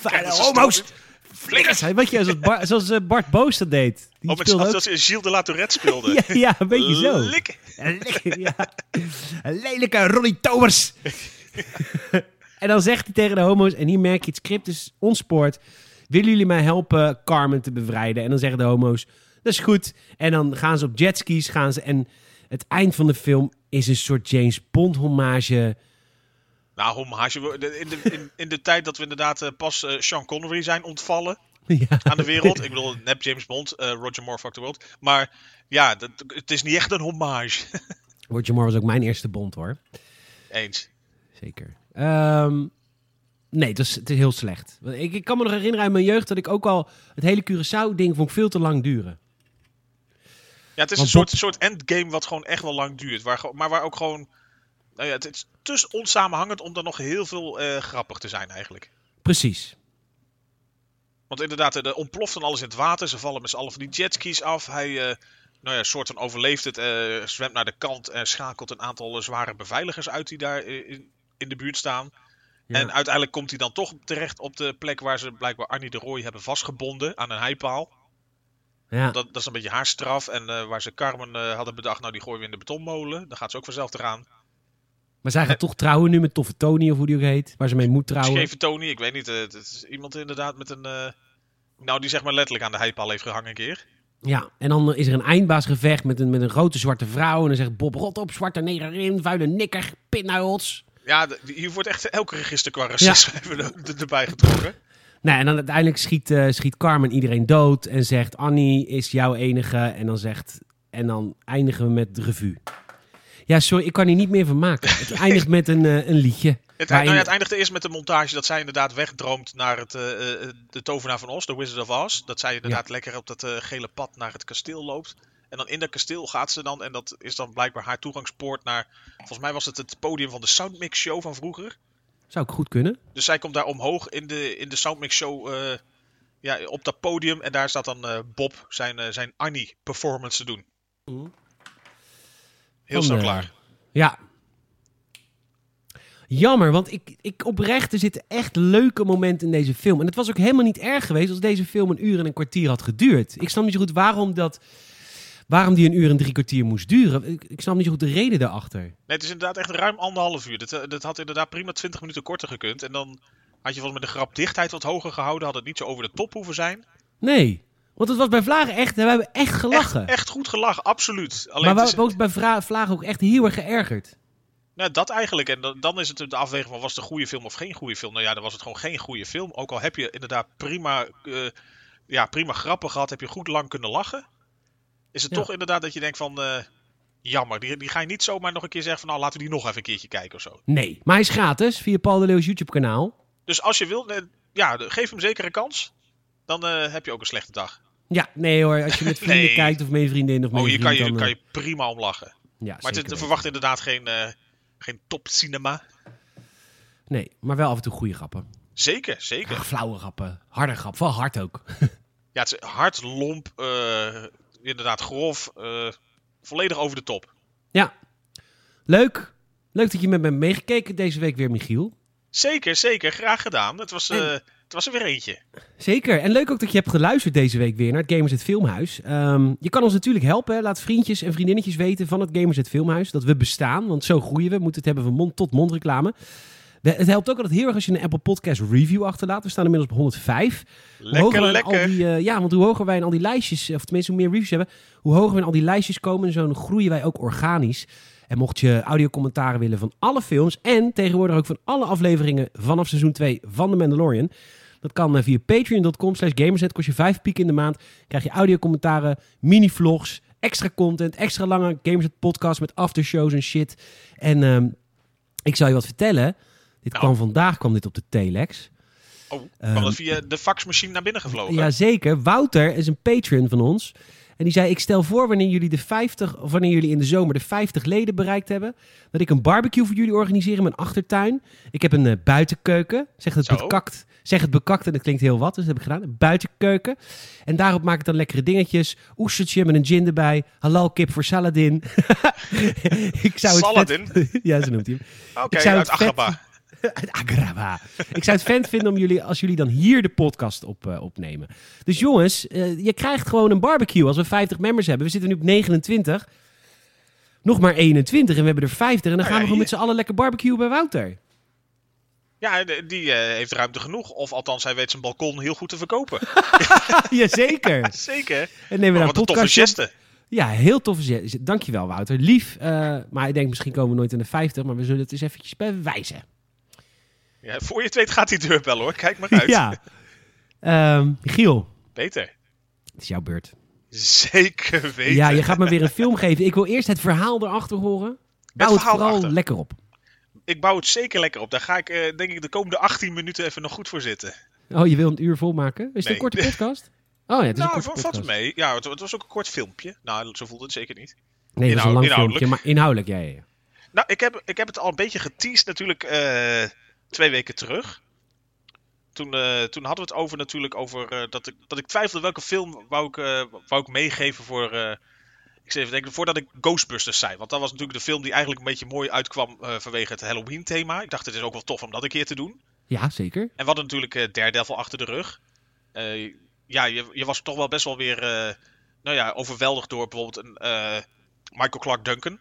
Fijne homo's! Flikkers! Weet je, zoals, Bar- zoals eh, Bart Boos dat deed. Die Oh, met speelde ook- zoals Gilles de La Tourette speelde. [LAUGHS] ja, ja, een beetje zo. Lik. Ja. Een lelijke Ronnie Tobers. [LAUGHS] en dan zegt hij tegen de homo's, en hier merk je het script is ontspoord. Willen jullie mij helpen Carmen te bevrijden? En dan zeggen de homo's, dat is goed. En dan gaan ze op jetskis, gaan ze... En het eind van de film is een soort James Bond hommage. Nou, hommage. In de, in, in de tijd dat we inderdaad eh, pas eh, Sean Connery zijn ontvallen [LAUGHS] ja. aan de wereld. Ik bedoel, nep James Bond, eh, Roger Moore, Fuck the World. Maar ja, dat, het is niet echt een hommage. [LAUGHS] Roger Moore was ook mijn eerste Bond, hoor. Eens. Zeker. Ehm, nee, het is, het is heel slecht. Ik, ik kan me nog herinneren uit mijn jeugd dat ik ook al het hele Curaçao-ding vond ik veel te lang duren. Ja, het is Want een soort, soort endgame wat gewoon echt wel lang duurt. Waar, maar waar ook gewoon... Nou ja, het is te onsamenhangend om dan nog heel veel eh, grappig te zijn eigenlijk. Precies. Want inderdaad, er ontploft dan alles in het water. Ze vallen met z'n allen van die jetskis af. Hij, eh, nou ja, soort van overleeft het. eh, zwemt naar de kant en schakelt een aantal eh, zware beveiligers uit die daar eh, in, in de buurt staan. Ja. En uiteindelijk komt hij dan toch terecht op de plek waar ze blijkbaar Arnie de Roy hebben vastgebonden aan een heipaal. Ja. Dat, dat is een beetje haar straf. En eh, waar ze Carmen eh, hadden bedacht, nou die gooien we in de betonmolen. Dan gaat ze ook vanzelf eraan. Maar zij gaat toch trouwen nu met Toffe Tony, of hoe die ook heet. Waar ze mee moet trouwen. Scheve Tony, ik weet niet. eh, het is iemand inderdaad met een... nou, die zeg maar letterlijk aan de heipaal heeft gehangen een keer. Ja, en dan is er een eindbaasgevecht met een, met een grote zwarte vrouw. En dan zegt Bob, rot op, zwarte negerin, vuile nikker, pinnuils. Ja, hier wordt echt elke register qua racisme [LAUGHS] er- erbij getrokken. Nou, en dan uiteindelijk schiet, eh, schiet Carmen iedereen dood. En zegt, Annie is jouw enige. En dan zegt... En dan eindigen we met de revue. Ja, sorry, ik kan hier niet meer van maken. Het [LAUGHS] eindigt met een, eh, een liedje. Het, nou ja, het eindigde eerst met de montage dat zij inderdaad wegdroomt naar het, eh, de tovenaar van Oz, de Wizard of Oz. Dat zij inderdaad lekker op dat gele pad naar het kasteel loopt. En dan in dat kasteel gaat ze dan, en dat is dan blijkbaar haar toegangspoort naar, volgens mij was het het podium van de Soundmix Show van vroeger. Zou ik goed kunnen. Dus zij komt daar omhoog in de, in de Soundmix Show, eh, ja, op dat podium. En daar staat dan eh, Bob zijn, eh, zijn Annie performance te doen. Heel Van, snel klaar. Ja. Jammer, want ik, ik oprecht, er zitten echt leuke momenten in deze film. En het was ook helemaal niet erg geweest als deze film een uur en een kwartier had geduurd. Ik snap niet zo goed waarom dat... Waarom die een uur en drie kwartier moest duren. Ik, ik snap niet zo goed de reden daarachter. Nee, het is inderdaad echt ruim anderhalf uur. Dat, eh, dat had inderdaad prima 20 minuten korter gekund. En dan had je volgens mij de grapdichtheid wat hoger gehouden. Had het niet zo over de top hoeven zijn. Nee, want het was bij Vlagen echt... We hebben echt gelachen. Echt, echt goed gelachen, absoluut. Alleen maar we hebben ook bij Vlagen ook echt heel erg geërgerd. Nou, dat eigenlijk. En dan, dan is het de afweging van was het een goede film of geen goede film. Nou ja, dan was het gewoon geen goede film. Ook al heb je inderdaad prima, eh, ja, prima grappen gehad, heb je goed lang kunnen lachen. Is het Ja. toch inderdaad dat je denkt van, eh, jammer, die, die ga je niet zomaar nog een keer zeggen van, nou laten we die nog even een keertje kijken of zo. Nee, maar hij is gratis via Paul de Leeuws YouTube kanaal. Dus als je wilt, eh, ja, geef hem zeker een kans. Dan eh, heb je ook een slechte dag. Ja, nee hoor, als je met [LAUGHS] vrienden Nee. kijkt of je vriendin of met Oh, hier kan je, dan, kan eh, je prima om lachen. Ja, Maar het, verwacht inderdaad geen, eh, geen top cinema. Nee, maar wel af en toe goede grappen. Zeker, zeker. Ach, flauwe grappen. Harde grap, wel hard ook. [LAUGHS] Ja, het is hard, lomp, eh, inderdaad grof, eh, volledig over de top. Ja, leuk. Leuk dat je met me meegekeken deze week weer, Michiel. Zeker, zeker. Graag gedaan. Het was, eh, het was er weer eentje. Zeker. En leuk ook dat je hebt geluisterd deze week weer naar het Gamers het Filmhuis. Ehm, je kan ons natuurlijk helpen. hè. Laat vriendjes en vriendinnetjes weten van het Gamers het Filmhuis dat we bestaan. Want zo groeien we. We moeten het hebben van mond-tot-mond reclame. Het helpt ook altijd heel erg als je een Apple Podcast review achterlaat. We staan inmiddels op 105. Hoe hoger Lekker, lekker. Al die, eh, ja, want hoe hoger wij in al die lijstjes, of tenminste hoe meer reviews hebben, hoe hoger we in al die lijstjes komen, zo groeien wij ook organisch. En mocht je audiocommentaren willen van alle films en tegenwoordig ook van alle afleveringen vanaf seizoen 2 van The Mandalorian, dat kan eh, via patreon.com slash gamersnet. Kost je 5 piek in de maand. Krijg je audiocommentaren, mini-vlogs, extra content, extra lange Gamersnet podcast met aftershows en shit. En ehm, ik zal je wat vertellen. Dit Nou. kwam vandaag kwam dit op de telex. Oh, Ehm, via de faxmachine naar binnen gevlogen? Jazeker. Wouter is een patron van ons. En die zei, ik stel voor wanneer jullie, de 50, of wanneer jullie in de zomer de 50 leden bereikt hebben, dat ik een barbecue voor jullie organiseer in mijn achtertuin. Ik heb een eh, buitenkeuken. Zeg het, Zo. bekakt, zeg het bekakt en dat klinkt heel wat, dus dat heb ik gedaan. Een buitenkeuken. En daarop maak ik dan lekkere dingetjes. Oestertje met een gin erbij. Halal kip voor Saladin. [LAUGHS] ik zou het Saladin? vet- [LAUGHS] ja, zo noemt hij hem. Oké, zou uit vet-. [LAUGHS] Uit. Ik zou het vet vinden om jullie, als jullie dan hier de podcast op, eh, opnemen. Dus jongens, eh, je krijgt gewoon een barbecue als we 50 members hebben. We zitten nu op 29. Nog maar 21 en we hebben er 50. En dan Nou gaan ja, we gewoon met z'n allen lekker barbecue bij Wouter. Ja, die eh, heeft ruimte genoeg. Of althans, hij weet zijn balkon heel goed te verkopen. [LAUGHS] Jazeker. [LAUGHS] Zeker. En nemen we daar een toffe geste. Ja, heel toffe zin. Dankjewel Wouter. Lief. maar ik denk misschien komen we nooit in de 50. Maar we zullen het eens eventjes bewijzen. Ja, voor je het weet gaat die deur wel hoor. Kijk maar uit. [LAUGHS] Ja. Ehm Michiel, Peter. het is jouw beurt. Zeker weten. Ja, je gaat me weer een film geven. Ik wil eerst het verhaal erachter horen. Bouw het, verhaal vooral lekker op. Ik bouw het zeker lekker op. Daar ga ik eh, denk ik de komende 18 minuten even nog goed voor zitten. Oh, je wil een uur volmaken? Is het Nee. een korte [LAUGHS] podcast? Oh ja, het is nou, een valt korte valt podcast. mee. Ja, het, het was ook een kort filmpje. Nou, zo voelde het zeker niet. Nee, dat is een lang filmpje, maar inhoudelijk, ja, ja, ja. Nou, ik heb, ik heb het al een beetje geteased natuurlijk eh, twee weken terug. Toen, eh, toen hadden we het over natuurlijk over eh, dat, ik, dat ik twijfelde welke film wou ik, eh, wou ik meegeven voor... ik even denken, voordat ik Ghostbusters zei. Want dat was natuurlijk de film die eigenlijk een beetje mooi uitkwam vanwege het Halloween thema. Ik dacht, het is ook wel tof om dat een keer te doen. Ja, zeker. En we hadden natuurlijk Daredevil achter de rug. Ja, je, je was toch wel best wel weer nou ja, overweldigd door bijvoorbeeld een Michael Clark Duncan.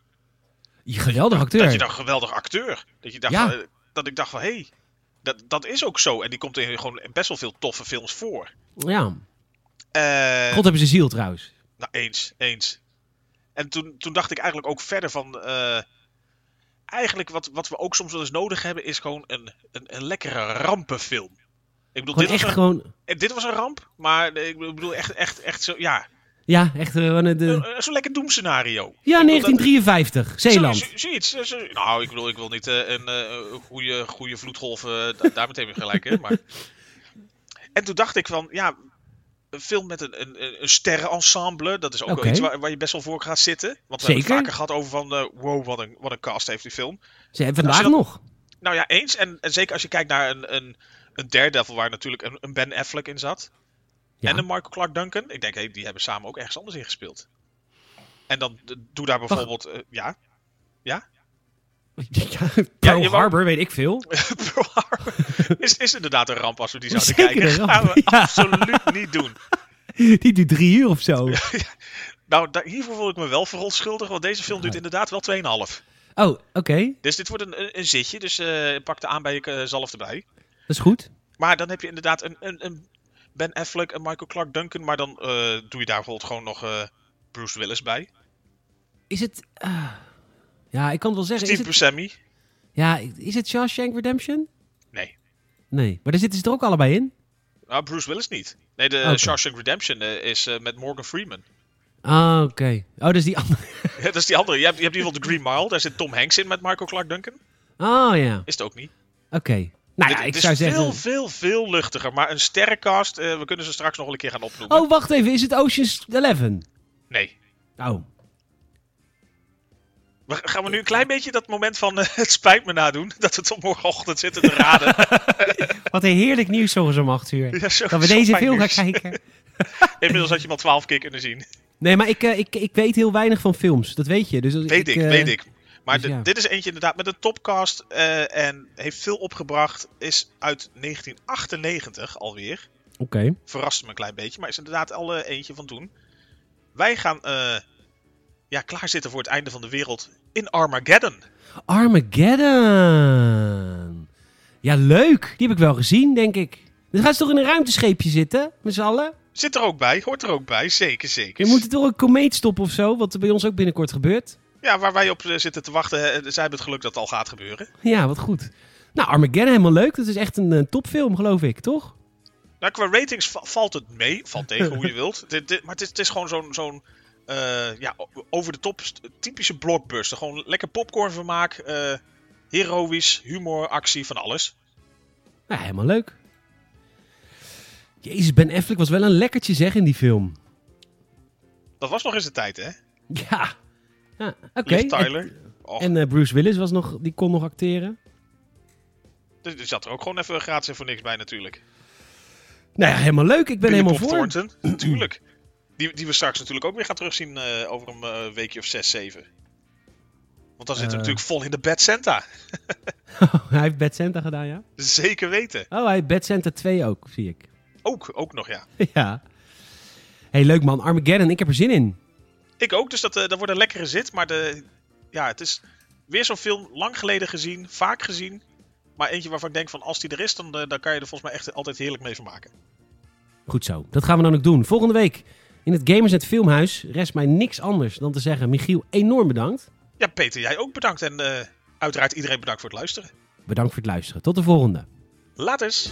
Je geweldig Dat je acteur. dacht, geweldig acteur. Dat, je dacht, Ja. Dat ik dacht van, hé, hey, dat, dat is ook zo. En die komt in gewoon in best wel veel toffe films voor. Ja. Eh, God hebben ze ziel trouwens. nou, eens, eens. En toen, toen dacht ik eigenlijk ook verder van... eh, eigenlijk wat, wat we ook soms wel eens nodig hebben... is gewoon een, een, een lekkere rampenfilm. Ik bedoel, Gewoon dit was, een, gewoon... eh, dit was een ramp. Maar ik bedoel, echt, echt, echt zo... Ja, Ja, echt eh, de... eh, zo'n lekker doemscenario. Ja, Ik bedoel, dat- 1953. Zeeland. Zo- zo- Zoiets. eh, zo- nou, ik bedoel, ik wil niet eh, een eh, goede, goede vloedgolf eh, da- daar meteen weer gelijk in. [LAUGHS] Maar... En toen dacht ik van, ja, een film met een, een, een- sterrenensemble, dat is ook wel iets waar, waar je best wel voor gaat zitten. Want we hebben het vaker gehad over van, eh, wow, wat een, wat een cast heeft die film. Ze hebben vandaag Als je nog. Nou ja, eens. En, en zeker als je kijkt naar een, een, een Daredevil waar natuurlijk een, een Ben Affleck in zat. Ja. En een Michael Clark Duncan. Ik denk, hey, die hebben samen ook ergens anders in gespeeld. En dan doe daar bijvoorbeeld, eh, ja, Ja, [LAUGHS] Pearl je wou- Harbor, weet ik veel. [LAUGHS] Pearl Harbor is, is inderdaad een ramp als we die zouden Zeker kijken. ramp, gaan we [LAUGHS] ja. absoluut niet doen. Die duurt drie uur of zo. Nou, daar, hiervoor voel ik me wel verontschuldigd, want deze film duurt inderdaad wel 2,5. Oh, oké. Dus dit wordt een, een, een zitje, dus eh, pak de aan bij je eh, erbij. Dat is goed. Maar dan heb je inderdaad een, een, een Ben Affleck en Michael Clark Duncan, maar dan eh, doe je daar bijvoorbeeld gewoon nog eh, Bruce Willis bij. Is het... ah, ja, ik kan het wel zeggen. Is Steve het, Buscemi. ja, is het Shawshank Redemption? Nee. Nee, maar daar zitten ze er ook allebei in. Nou, Bruce Willis niet. Nee, de Oké. Shawshank Redemption eh, is eh, met Morgan Freeman. Ah, oké. Oh, dat is die andere. [LAUGHS] Ja, dat is die andere. Je hebt, je hebt in ieder geval The Green Mile. Daar zit Tom Hanks in met Michael Clark Duncan. Oh, ja. Is het ook niet. Oké. Nou ja, ik het zou is veel, zeggen... veel, veel luchtiger. Maar een sterrencast, eh, we kunnen ze straks nog een keer gaan opnoemen. Oh, wacht even. Is het Ocean's 11? Nee. Oh. We, gaan we nu een klein beetje dat moment van eh, het spijt me nadoen? Dat we tot morgenochtend zitten te raden. [LAUGHS] Wat een heerlijk nieuws zo om 8 uur. Ja, zo- Dat we deze film gaan kijken. [LAUGHS] Inmiddels had je hem al twaalf keer kunnen zien. Nee, maar ik, eh, ik, ik weet heel weinig van films. Dat weet je. Dus Weet ik, eh, weet ik. Maar dus de- dit is eentje inderdaad met een topcast eh, en heeft veel opgebracht. Is uit 1998 alweer. Oké. Verraste me een klein beetje, maar is inderdaad al eh, eentje van toen. Wij gaan eh, ja, klaarzitten voor het einde van de wereld in Armageddon. Armageddon. Ja, leuk. Die heb ik wel gezien, denk ik. Dan gaan ze toch in een ruimtescheepje zitten, met z'n allen? Zit er ook bij, hoort er ook bij, zeker, zeker. Je moet toch een komeet stoppen of zo, wat er bij ons ook binnenkort gebeurt. Ja, waar wij op eh, zitten te wachten, zij hebben het geluk dat het al gaat gebeuren. Ja, wat goed. Nou, Armageddon helemaal leuk. Dat is echt een, eh, topfilm, geloof ik, toch? Nou, qua ratings va- valt het mee, valt tegen hoe je [LAUGHS] wilt. Dit, dit- maar het is, het is gewoon zo'n zo'n eh, ja, over de top typische blockbuster. Gewoon lekker popcornvermaak, eh heroïs, humor, actie, van alles. Ja, helemaal leuk. Jezus, Ben Affleck was wel een lekkertje zeg in die film. Dat was nog eens de tijd, hè? Ja. Ja Oké. Liv Tyler. Och, En, en eh, Bruce Willis was nog, die kon nog acteren. er er zat er ook gewoon even gratis en voor niks bij natuurlijk. Nou ja, helemaal leuk. Ik ben Billy helemaal Bob voor. Thornton, [CLEARS THROAT] natuurlijk. Die, die we straks natuurlijk ook weer gaan terugzien eh, over een eh, weekje of zes, zeven. Want dan zitten we Eh. natuurlijk vol in de Bad Santa. [LAUGHS] hij heeft Bad Santa gedaan, ja? Zeker weten. Oh, hij heeft Bad Santa 2 ook, zie ik. Ook, ook nog, ja. [LAUGHS] ja. hey, leuk man. Armageddon, ik heb er zin in. Ik ook, dus dat, eh, dat wordt een lekkere zit. Maar de, ja, het is weer zo'n film lang geleden gezien, vaak gezien. Maar eentje waarvan ik denk van als die er is, dan, eh, dan kan je er volgens mij echt altijd heerlijk mee vermaken. Goed zo. Dat gaan we dan ook doen. Volgende week in het Gamersnet Filmhuis rest mij niks anders dan te zeggen... Michiel, enorm bedankt. Ja, Peter, jij ook bedankt. En eh, uiteraard iedereen bedankt voor het luisteren. Bedankt voor het luisteren. Tot de volgende. Laters!